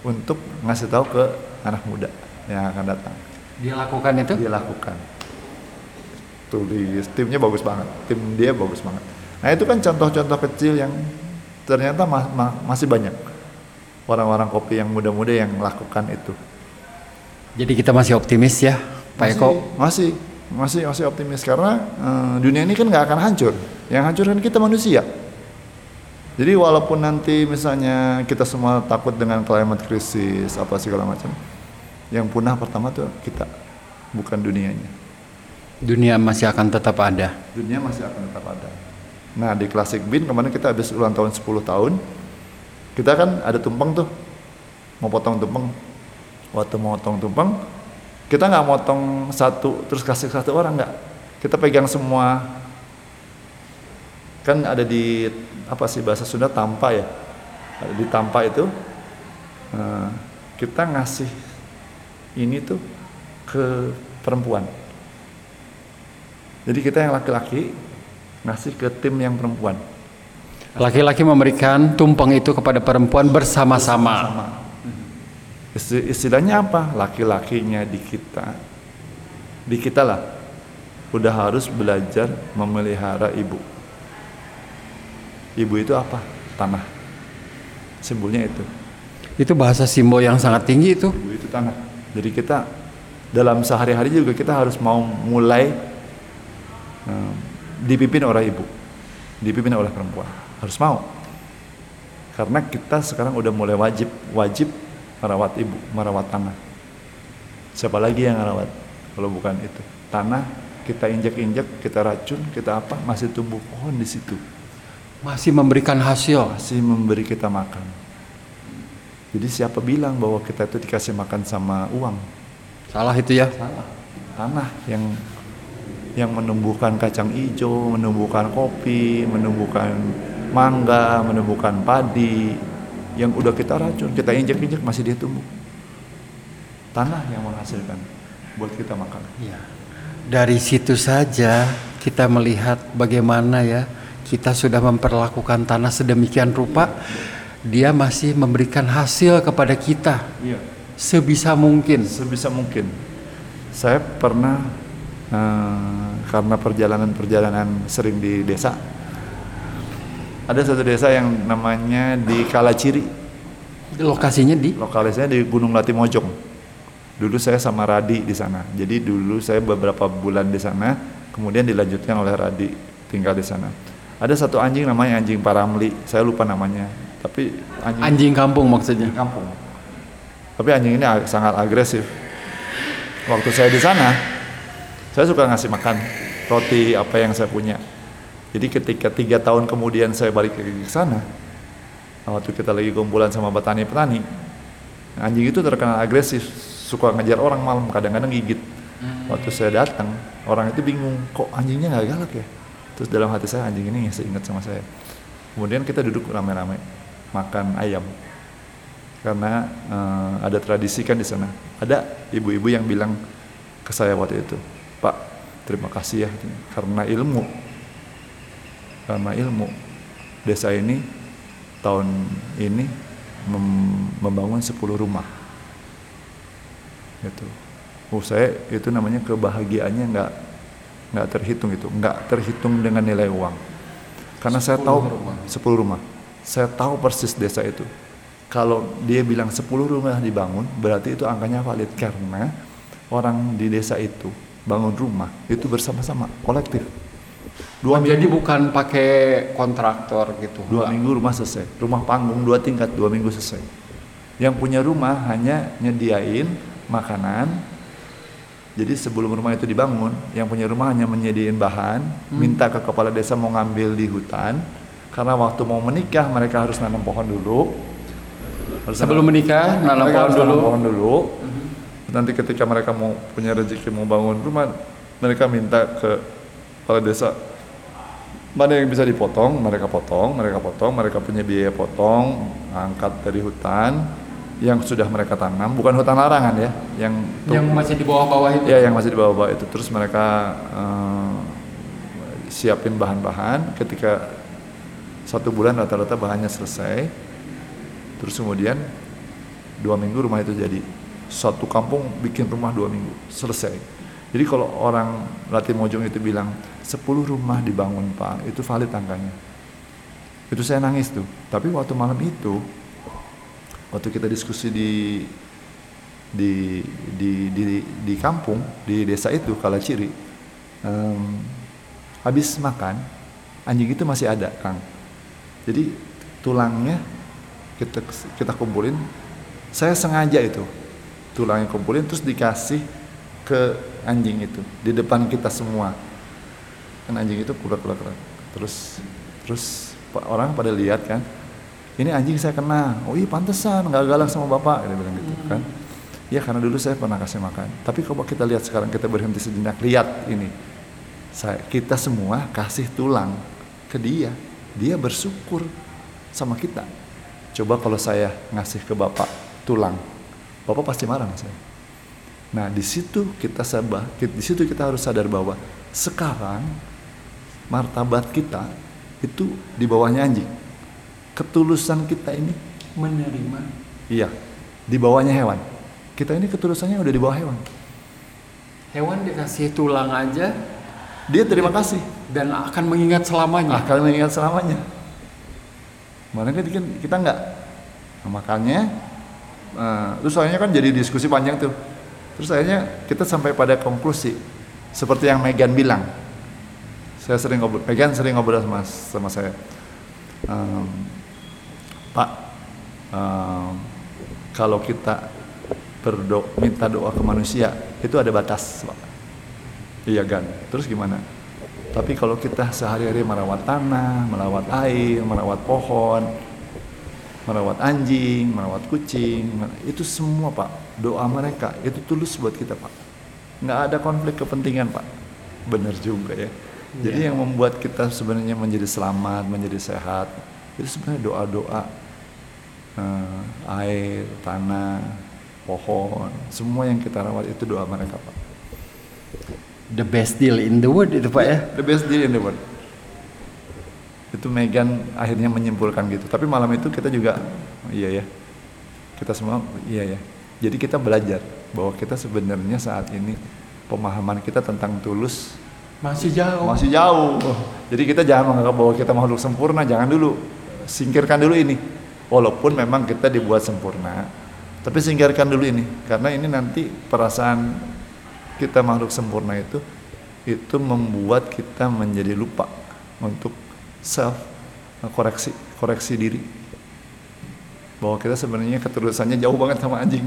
untuk ngasih tahu ke anak muda yang akan datang. Dia lakukan itu? Dia lakukan tulis. Timnya bagus banget. Tim dia bagus banget. Nah itu kan contoh-contoh kecil yang ternyata ma ma masih banyak. Orang-orang kopi yang muda-muda yang lakukan itu jadi kita masih optimis ya Pak Eko masih masih masih optimis karena uh, dunia ini kan nggak akan hancur yang hancur kan kita manusia jadi walaupun nanti misalnya kita semua takut dengan climate crisis apa segala macam yang punah pertama tuh kita bukan dunianya dunia masih akan tetap ada. Dunia masih akan tetap ada. Nah di Classic Bean kemarin kita habis ulang tahun 10 tahun, kita kan ada tumpeng tuh, mau potong tumpeng. Waktu mau potong tumpeng, kita nggak motong satu terus kasih satu orang nggak. Kita pegang semua. Kan ada di apa sih bahasa Sunda tampa ya. Ada di tampa itu uh, kita ngasih ini tuh ke perempuan jadi kita yang laki-laki ngasih ke tim yang perempuan. Laki-laki memberikan tumpeng itu kepada perempuan bersama-sama. Istilahnya apa? Laki-lakinya di kita, di kita lah, udah harus belajar memelihara ibu. Ibu itu apa? Tanah. Simbolnya itu. Itu bahasa simbol yang sangat tinggi itu. Ibu itu tanah. Jadi kita dalam sehari-hari juga kita harus mau mulai dipimpin oleh ibu, dipimpin oleh perempuan. Harus mau. Karena kita sekarang udah mulai wajib wajib merawat ibu, merawat tanah. Siapa lagi yang merawat kalau bukan itu? Tanah kita injak-injak, kita racun, kita apa? Masih tumbuh pohon di situ. Masih memberikan hasil. Masih memberi kita makan. Jadi siapa bilang bahwa kita itu dikasih makan sama uang? Salah itu ya? Salah. Tanah yang yang menumbuhkan kacang hijau, menumbuhkan kopi, menumbuhkan mangga, menumbuhkan padi yang udah kita racun, kita injek-injek masih dia tumbuh. Tanah yang menghasilkan buat kita makan. Ya. Dari situ saja kita melihat bagaimana ya kita sudah memperlakukan tanah sedemikian rupa, dia masih memberikan hasil kepada kita. Iya. Sebisa mungkin. Sebisa mungkin. Saya pernah uh, karena perjalanan-perjalanan sering di desa. Ada satu desa yang namanya di Kalaciri. Lokasinya di? Lokasinya di Gunung Latimojong. Dulu saya sama Radi di sana. Jadi dulu saya beberapa bulan di sana, kemudian dilanjutkan oleh Radi tinggal di sana. Ada satu anjing namanya anjing Paramli. Saya lupa namanya. Tapi anjing, anjing kampung maksudnya. Anjing kampung. Tapi anjing ini sangat agresif. Waktu saya di sana, saya suka ngasih makan roti apa yang saya punya. Jadi ketika tiga tahun kemudian saya balik ke sana, waktu kita lagi kumpulan sama petani-petani, anjing itu terkenal agresif, suka ngejar orang malam, kadang-kadang gigit. Hmm. Waktu saya datang, orang itu bingung, kok anjingnya nggak galak ya? Terus dalam hati saya anjing ini nggak ingat sama saya. Kemudian kita duduk rame-rame makan ayam karena uh, ada tradisi kan di sana. Ada ibu-ibu yang bilang ke saya waktu itu, Pak terima kasih ya karena ilmu karena ilmu. Desa ini tahun ini mem membangun 10 rumah. Itu oh saya itu namanya kebahagiaannya nggak nggak terhitung itu nggak terhitung dengan nilai uang. Karena saya tahu rumah. 10 rumah. Saya tahu persis desa itu. Kalau dia bilang 10 rumah dibangun berarti itu angkanya valid. Karena orang di desa itu bangun rumah itu bersama-sama kolektif dua minggu, jadi bukan pakai kontraktor gitu. Dua minggu rumah selesai. Rumah panggung dua tingkat dua minggu selesai. Yang punya rumah hanya nyediain makanan. Jadi sebelum rumah itu dibangun yang punya rumah hanya menyediain bahan hmm. minta ke kepala desa mau ngambil di hutan. Karena waktu mau menikah mereka harus nanam pohon dulu. Harus sebelum nanam, menikah nanam pohon dulu. pohon dulu. Nanti ketika mereka mau punya rezeki mau bangun rumah mereka minta ke kepala desa mana yang bisa dipotong? Mereka potong mereka potong mereka punya biaya potong angkat dari hutan yang sudah mereka tanam. Bukan hutan larangan ya yang yang masih di bawah-bawah itu? Ya yang masih di bawah-bawah itu. Terus mereka eh, siapin bahan-bahan. Ketika satu bulan rata-rata bahannya selesai terus kemudian dua minggu rumah itu jadi. Satu kampung bikin rumah dua minggu selesai. Jadi kalau orang Latimojong itu bilang 10 rumah dibangun pak. Itu valid angkanya. Itu saya nangis tuh. Tapi waktu malam itu waktu kita diskusi di di di di, di kampung di desa itu Kalaciri em, habis makan anjing itu masih ada kang. Jadi tulangnya kita kita kumpulin. Saya sengaja itu tulangnya kumpulin terus dikasih ke anjing itu di depan kita semua kan anjing itu kuda kuda kuda terus terus orang pada lihat kan ini anjing saya kena. Oh iya pantesan nggak galak sama bapak dia bilang gitu kan. Ya karena dulu saya pernah kasih makan. Tapi kalau kita lihat sekarang kita berhenti sejenak lihat ini. Saya kita semua kasih tulang ke dia. Dia bersyukur sama kita. Coba kalau saya ngasih ke bapak tulang bapak pasti marah sama saya. Nah di situ kita sabah di situ kita harus sadar bahwa sekarang martabat kita itu di bawahnya anjing. Ketulusan kita ini menerima. Iya di bawahnya hewan. Kita ini ketulusannya udah di bawah hewan. Hewan dikasih tulang aja. Dia terima kasih. Dan akan mengingat selamanya. Akan mengingat selamanya. Mana kan kita, kita nggak. Nah, makanya eh, terus akhirnya kan jadi diskusi panjang tuh. Terus akhirnya kita sampai pada konklusi. Seperti yang Megan bilang saya sering ngobrol Megan sering ngobrol sama sama saya Em, Pak em, kalau kita berdoa minta doa ke manusia itu ada batas Pak iya kan terus gimana tapi kalau kita sehari-hari merawat tanah merawat air merawat pohon merawat anjing, merawat kucing, itu semua pak doa mereka itu tulus buat kita pak. Nggak ada konflik kepentingan pak. Benar juga ya. Jadi yang membuat kita sebenarnya menjadi selamat, menjadi sehat itu sebenarnya doa-doa eh, air, tanah, pohon, semua yang kita rawat itu doa mereka pak. the best deal in the world itu pak ya The best deal in the world. Itu Megan akhirnya menyimpulkan gitu. Tapi malam itu kita juga, iya ya, kita semua iya ya. Jadi kita belajar bahwa kita sebenarnya saat ini pemahaman kita tentang tulus masih jauh masih jauh. Jadi kita jangan menganggap bahwa kita makhluk sempurna, jangan dulu. Singkirkan dulu ini. Walaupun memang kita dibuat sempurna, tapi singkirkan dulu ini karena ini nanti perasaan kita makhluk sempurna itu itu membuat kita menjadi lupa untuk self koreksi koreksi diri bahwa kita sebenarnya ketulusannya jauh banget sama anjing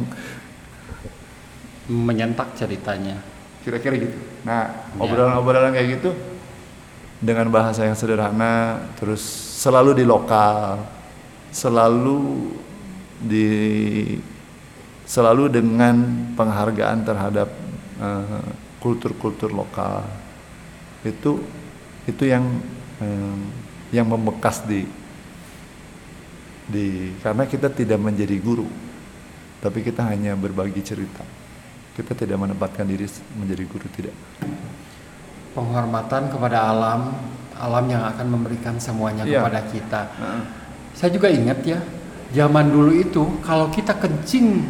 menyentak ceritanya kira-kira gitu. Nah, obrolan-obrolan kayak gitu dengan bahasa yang sederhana, terus selalu di lokal, selalu di selalu dengan penghargaan terhadap eh, kultur-kultur lokal. Itu itu yang eh, yang membekas di di karena kita tidak menjadi guru, tapi kita hanya berbagi cerita. Kita tidak menempatkan diri menjadi guru tidak. penghormatan kepada alam alam yang akan memberikan semuanya Iya. kepada kita saya juga ingat ya zaman dulu itu kalau kita kencing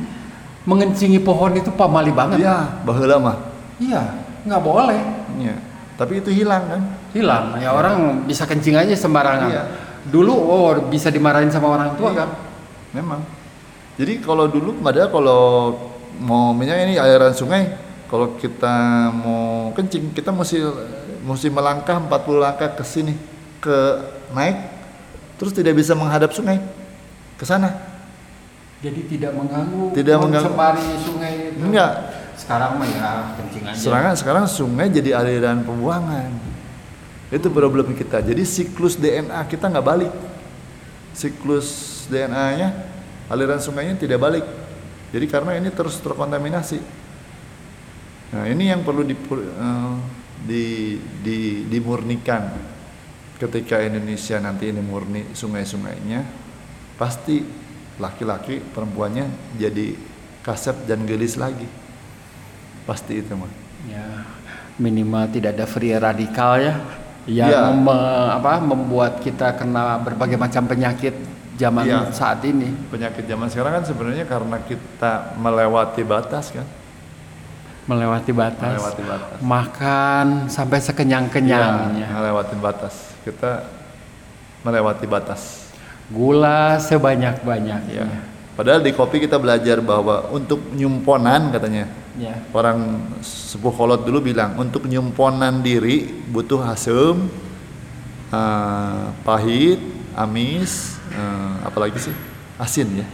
mengencingi pohon itu pamali banget Iya, baheula mah. iya nggak boleh Iya. Tapi itu hilang kan? hilang ya orang bisa kencing aja sembarangan Iya. dulu oh bisa dimarahin sama orang tua Iya, kan Memang. Jadi kalau dulu padahal kalau mau misalnya ini aliran sungai, kalau kita mau kencing kita mesti mesti melangkah 40 langkah ke sini ke naik terus tidak bisa menghadap sungai ke sana. jadi tidak mengganggu Tidak mengganggu. sembari sungai itu Enggak. sekarang mah ya kencing aja Sekarang sekarang sungai jadi aliran pembuangan. Itu problem kita. Jadi siklus DNA kita nggak balik. Siklus DNA-nya aliran sungainya tidak balik. Jadi karena ini terus terkontaminasi. Nah ini yang perlu di, eh, di, di, dimurnikan. ketika Indonesia nanti ini murni sungai-sungainya pasti laki-laki perempuannya jadi kasep dan gelis lagi pasti itu mah ya minimal tidak ada free radikal ya yang Ya. mem- apa membuat kita kena berbagai macam penyakit zaman Ya. saat ini. Penyakit zaman sekarang kan sebenarnya karena kita melewati batas kan? Melewati batas, melewati batas. Makan sampai sekenyang-kenyangnya Iya, melewati batas. Kita melewati batas. Gula sebanyak-banyaknya. Ya padahal di kopi kita belajar bahwa untuk nyumponan katanya. Ya orang sepuh kolot dulu bilang untuk nyumponan diri butuh asam eh, pahit amis eh, apalagi sih? Asin ya.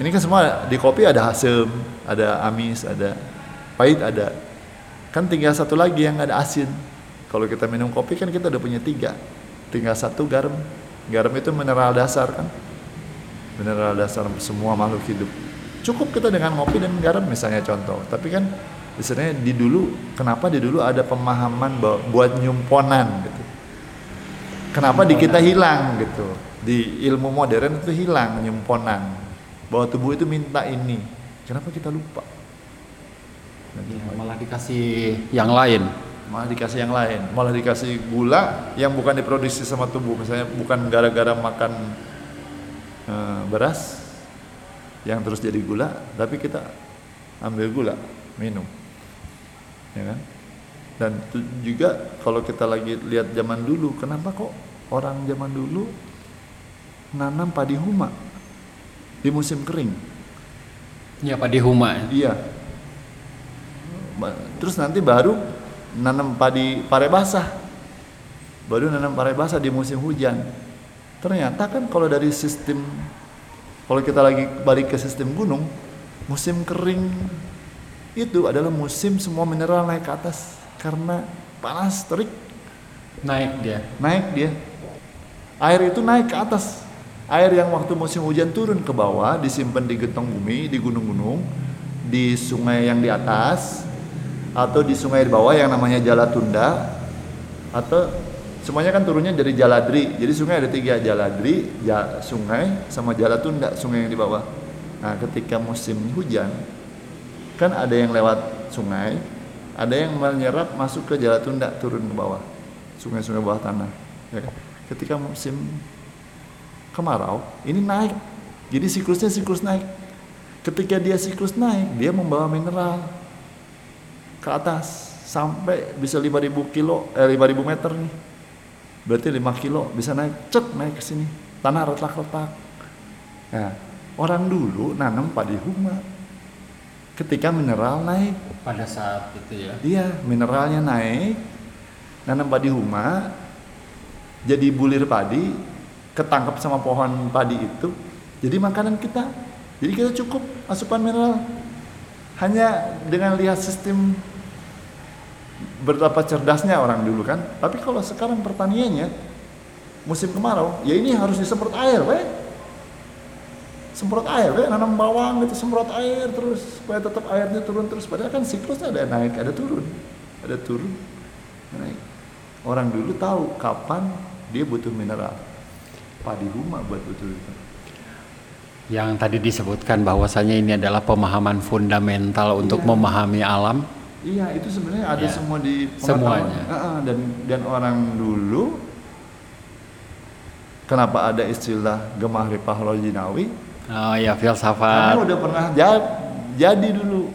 Ini kan semua di kopi ada asam ada amis ada pahit ada. Kan tinggal satu lagi yang ada asin. Kalau kita minum kopi kan kita udah punya tiga. Tinggal satu garam. Garam itu mineral dasar kan? Mineral dasar semua makhluk hidup. Cukup kita dengan ngopi dan garam misalnya contoh. Tapi kan istilahnya di dulu kenapa di dulu ada pemahaman bahwa buat nyumponan gitu kenapa di kita hilang gitu? Di ilmu modern itu hilang nyumponan bahwa tubuh itu minta ini. Kenapa kita lupa? Nah, Ya, malah dikasih yang lain. Malah dikasih yang lain. Malah dikasih gula yang bukan diproduksi sama tubuh. Misalnya bukan gara-gara makan eh, beras yang terus jadi gula tapi kita ambil gula minum. Ya kan dan juga kalau kita lagi lihat zaman dulu kenapa kok orang zaman dulu nanam padi huma di musim kering ya Pak Dihuma Iya. Terus nanti baru nanam padi pare basah. Baru nanam pare basah di musim hujan. Ternyata kan kalau dari sistem kalau kita lagi balik ke sistem gunung, musim kering itu adalah musim semua mineral naik ke atas karena panas terik. Naik dia. Naik dia. Air itu naik ke atas. Air yang waktu musim hujan turun ke bawah disimpan di gentong bumi di gunung-gunung di sungai yang di atas atau di sungai di bawah yang namanya Jalatunda atau semuanya kan turunnya dari Jaladri. Jadi sungai ada tiga Jaladri ja, sungai sama Jalatunda sungai yang di bawah. Nah ketika musim hujan kan ada yang lewat sungai ada yang menyerap masuk ke Jalatunda turun ke bawah sungai-sungai bawah tanah ya kan? ketika musim kemarau ini naik. Jadi siklusnya siklus naik. Ketika dia siklus naik dia membawa mineral ke atas. Sampai bisa 5000 kilo eh 5000 meter nih. Berarti 5 kilo bisa naik cek naik ke sini. Tanah retak-retak. Nah orang dulu nanam padi huma ketika mineral naik pada saat itu ya Iya, mineralnya naik, nanam padi huma, jadi bulir padi, ketangkap sama pohon padi itu, jadi makanan kita. Jadi kita cukup asupan mineral. Hanya dengan lihat sistem betapa cerdasnya orang dulu kan. Tapi kalau sekarang pertaniannya musim kemarau, ya ini harus disemprot air, weh. Semprot air, weh, nanam bawang gitu, semprot air terus supaya tetap airnya turun terus. Padahal kan siklusnya ada naik, ada turun, ada turun, naik. Orang dulu tahu kapan dia butuh mineral. Padi huma buat betul itu. yang tadi disebutkan bahwasanya ini adalah pemahaman fundamental untuk Iya. memahami alam Iya, itu sebenarnya ada Ya. semua di Semuanya. pengetahuan. Heeh, dan dan orang dulu kenapa ada istilah gemah ripah lojinawi? Oh ya Karena filsafat udah pernah ja- jadi dulu.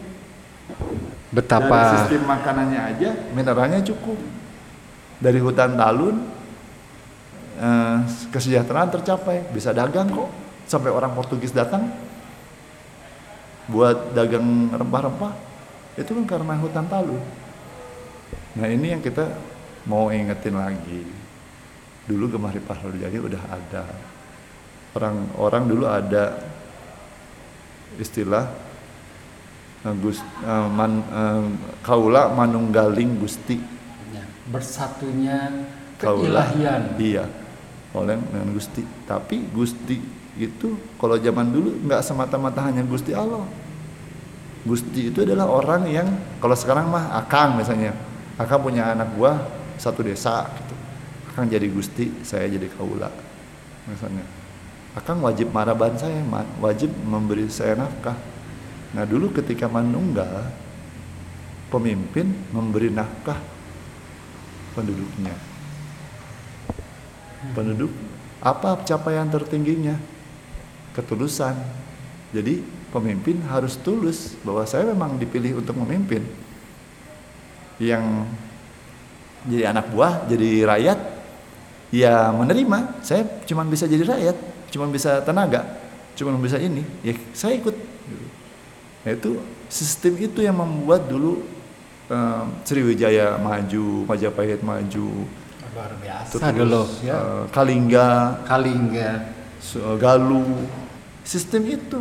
Dari betapa sistem makanannya aja mineralnya cukup. Dari hutan talun eh, kesejahteraan tercapai, bisa dagang kok. Sampai orang Portugis datang buat dagang rempah-rempah. Itu kan karena hutan talun. Nah, ini yang kita mau ingetin lagi. Dulu Gemah Ripah jadi udah ada. Orang-orang dulu ada istilah eh, Gus eh, man, eh, kaula manunggaling Gusti. Ya, bersatunya kaula. keilahian. Iya oleh dengan Gusti. Tapi Gusti itu kalau zaman dulu nggak semata-mata hanya Gusti Allah. Gusti itu adalah orang yang kalau sekarang mah akang misalnya. Akang punya anak buah satu desa gitu. Akang jadi gusti, saya jadi kaula. Misalnya, Akang wajib maraban saya, wajib memberi saya nafkah. Nah dulu ketika manunggal, pemimpin memberi nafkah penduduknya. Penduduk apa capaian tertingginya? Ketulusan. Jadi pemimpin harus tulus bahwa saya memang dipilih untuk memimpin. Yang jadi anak buah, jadi rakyat, ya menerima. Saya cuma bisa jadi rakyat, cuma bisa tenaga, cuma bisa ini. Ya saya ikut. Nah itu sistem itu yang membuat dulu eh, Sriwijaya maju, Majapahit maju, Luar biasa terus, dulu ya. eh, Kalingga, Kalingga. Galuh, sistem itu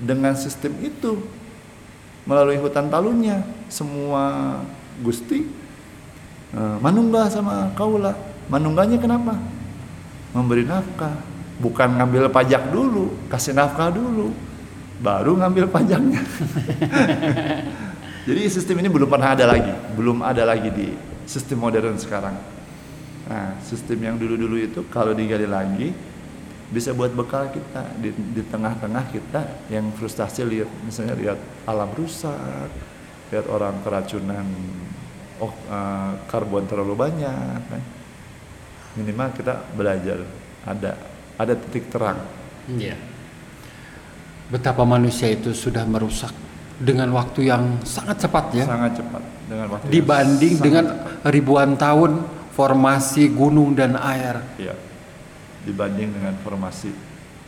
dengan sistem itu melalui hutan talunnya semua gusti eh, manunggal sama kaula manungganya kenapa memberi nafkah bukan ngambil pajak dulu kasih nafkah dulu baru ngambil pajaknya. <laughs> Jadi sistem ini belum pernah ada lagi belum ada lagi di sistem modern sekarang. Nah sistem yang dulu-dulu itu kalau digali lagi bisa buat bekal kita di, di tengah-tengah kita yang frustasi lihat misalnya lihat alam rusak lihat orang keracunan oh eh, karbon terlalu banyak kan. minimal kita belajar ada ada titik terang Iya. Betapa manusia itu sudah merusak dengan waktu yang sangat cepat ya. sangat cepat dengan waktu Dibanding dengan cepat. ribuan tahun formasi gunung dan air. Iya. dibanding dengan formasi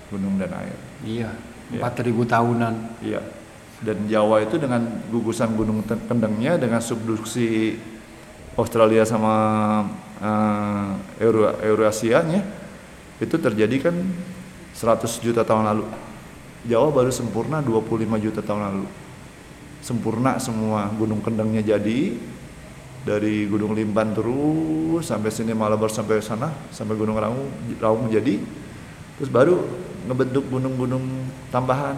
gunung dan air Iya. Iya. 4000 tahunan. Iya. Dan Jawa itu dengan gugusan gunung kendengnya dengan subduksi Australia sama eh, Euro Eurasianya itu terjadi kan 100 juta tahun lalu. Jawa baru sempurna 25 juta tahun lalu. Sempurna semua gunung kendengnya jadi dari Gunung Limban terus sampai sini Malabar sampai sana sampai Gunung Raung Raung jadi terus baru ngebentuk gunung-gunung tambahan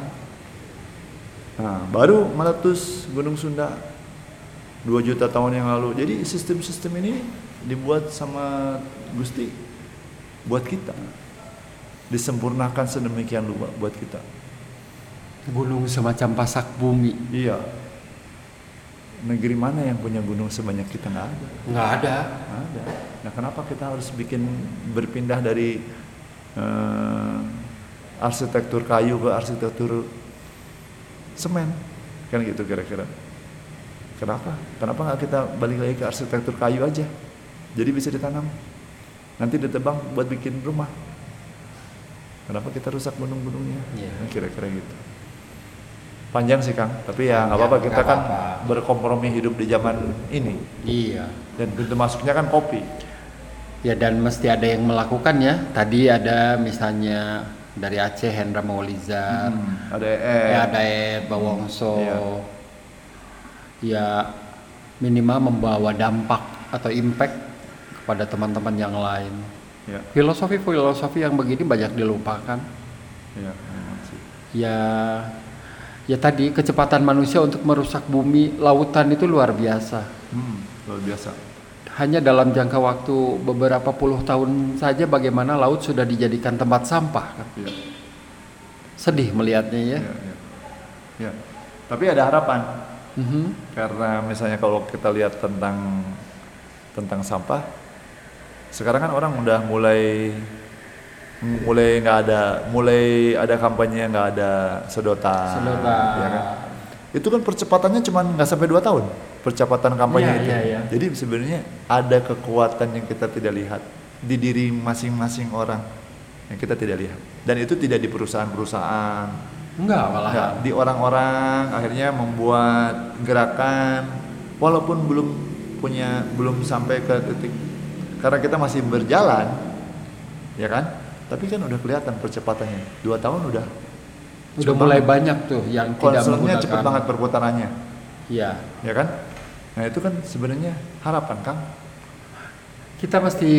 Nah, baru meletus Gunung Sunda 2 juta tahun yang lalu. Jadi sistem-sistem ini dibuat sama Gusti buat kita. Disempurnakan sedemikian lupa buat kita. Gunung semacam pasak bumi. Iya. Negeri mana yang punya gunung sebanyak kita nggak ada. Nggak ada. Nggak ada. Nah, kenapa kita harus bikin berpindah dari eh, arsitektur kayu ke arsitektur semen? Kan gitu kira-kira. Kenapa? Kenapa nggak kita balik lagi ke arsitektur kayu aja? Jadi bisa ditanam. Nanti ditebang buat bikin rumah. Kenapa kita rusak gunung-gunungnya? Iya. Nah, Kira-kira gitu. Panjang sih Kang, tapi ya nggak Panjang, apa-apa kita kan berkompromi hidup di zaman ini Iya. dan pintu masuknya kan kopi. Ya dan mesti ada yang melakukannya. Tadi ada misalnya dari Aceh Hendra Maulizar, Hmm, ada EE. ya ada Ed Bawongso. Iya. Ya minimal membawa dampak atau impact kepada teman-teman yang lain. Ya, Filosofi-filosofi yang begini banyak dilupakan. ya. Ya ya tadi kecepatan manusia untuk merusak bumi, lautan itu luar biasa. Hmm, luar biasa. Hanya dalam jangka waktu beberapa puluh tahun saja bagaimana laut sudah dijadikan tempat sampah kan. Ya, Sedih melihatnya ya. ya, ya. Ya. Tapi ada harapan Mhm. karena misalnya kalau kita lihat tentang tentang sampah, sekarang kan orang udah mulai mulai nggak ada mulai ada kampanye nggak ada sedotan, Sedotan. ya kan? Itu kan percepatannya cuma nggak sampai dua tahun percepatan kampanye Iya, itu. iya, iya. Jadi sebenarnya ada kekuatan yang kita tidak lihat di diri masing-masing orang yang kita tidak lihat. Dan itu tidak di perusahaan-perusahaan, Enggak malah. Enggak, di orang-orang akhirnya membuat gerakan walaupun belum punya belum sampai ke titik karena kita masih berjalan ya kan tapi kan udah kelihatan percepatannya dua tahun udah Udah mulai banget. banyak tuh yang tidak menggunakan. cepet banget perputarannya Iya. ya kan nah itu kan sebenarnya harapan kang Kita mesti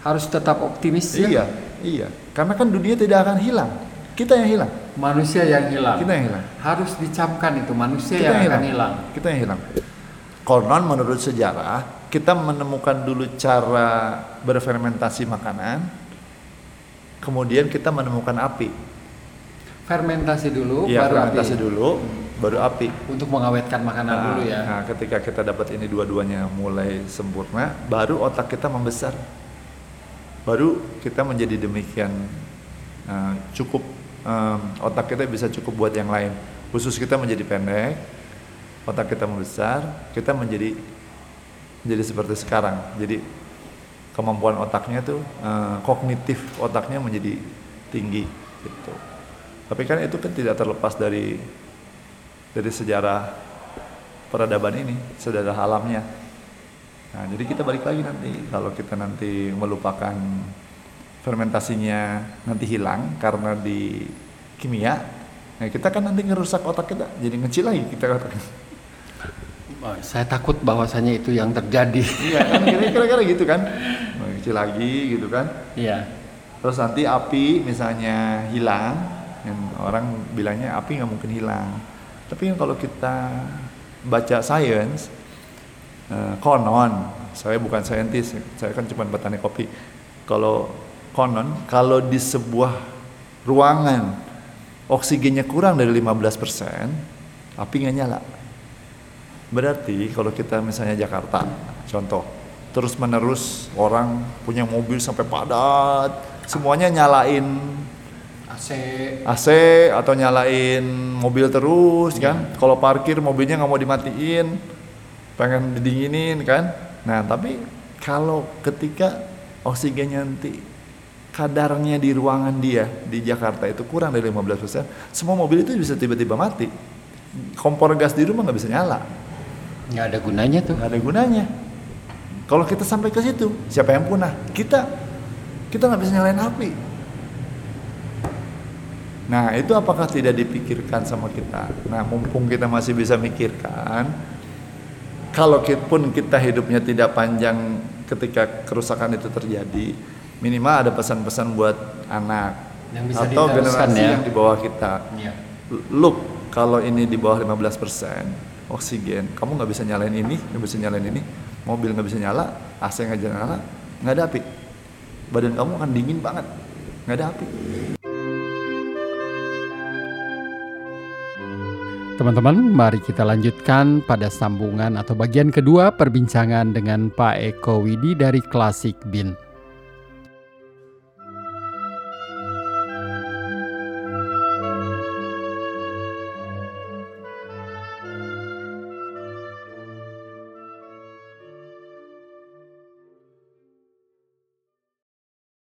harus tetap optimis ya. iya iya karena kan dunia tidak akan hilang kita yang hilang Manusia yang hilang. kita yang hilang Harus dicamkan itu manusia kita yang akan hilang. kita yang hilang konon menurut sejarah kita menemukan dulu cara berfermentasi makanan, kemudian kita menemukan api. Fermentasi dulu, Iya, baru fermentasi api. dulu, baru api. Untuk mengawetkan makanan Nah, dulu ya. Nah, ketika kita dapat ini dua-duanya mulai sempurna, baru otak kita membesar. Baru kita menjadi demikian uh, cukup um, otak kita bisa cukup buat yang lain. Khusus kita menjadi pendek, otak kita membesar, kita menjadi menjadi seperti sekarang. Jadi kemampuan otaknya tuh uh, kognitif otaknya menjadi tinggi gitu. Tapi kan itu kan tidak terlepas dari dari sejarah peradaban ini, sejarah alamnya. Nah, jadi kita balik lagi nanti kalau kita nanti melupakan fermentasinya nanti hilang karena di kimia, nah kita kan nanti ngerusak otak kita, jadi ngecil lagi kita otaknya. Oh, saya takut bahwasanya itu yang terjadi. Iya kan kira-kira gitu kan, Nah, ngecil lagi gitu kan. Iya. Terus nanti api misalnya hilang, yang orang bilangnya api nggak mungkin hilang. Tapi kalau kita baca sains, eh, konon, saya bukan saintis, saya kan cuma petani kopi. Kalau konon, kalau di sebuah ruangan oksigennya kurang dari 15%, api nggak nyala. Berarti kalau kita misalnya Jakarta, contoh, terus menerus orang punya mobil sampai padat, semuanya nyalain AC. AC atau nyalain mobil terus kan. Kalau parkir mobilnya nggak mau dimatiin, pengen didinginin kan. Nah tapi kalau ketika oksigennya nanti kadarnya di ruangan dia di Jakarta itu kurang dari 15%, semua mobil itu bisa tiba-tiba mati. Kompor gas di rumah nggak bisa nyala, Nggak ada gunanya tuh. nggak ada gunanya. Kalau kita sampai ke situ, siapa yang punah? Kita, kita nggak bisa nyalain api. Nah, itu apakah tidak dipikirkan sama kita? Nah, mumpung kita masih bisa mikirkan, kalau kita pun kita hidupnya tidak panjang ketika kerusakan itu terjadi, minimal ada pesan-pesan buat anak Yang bisa atau generasi ya. yang di bawah kita. Iya. Look, kalau ini di bawah 15% oksigen, kamu nggak bisa nyalain ini, nggak bisa nyalain ini, mobil nggak bisa nyala, AC nggak bisa nyala, nggak ada api. Badan kamu akan dingin banget, nggak ada api. Teman-teman, mari kita lanjutkan pada sambungan atau bagian kedua perbincangan dengan Pak Eko Widi dari Klasik Bin.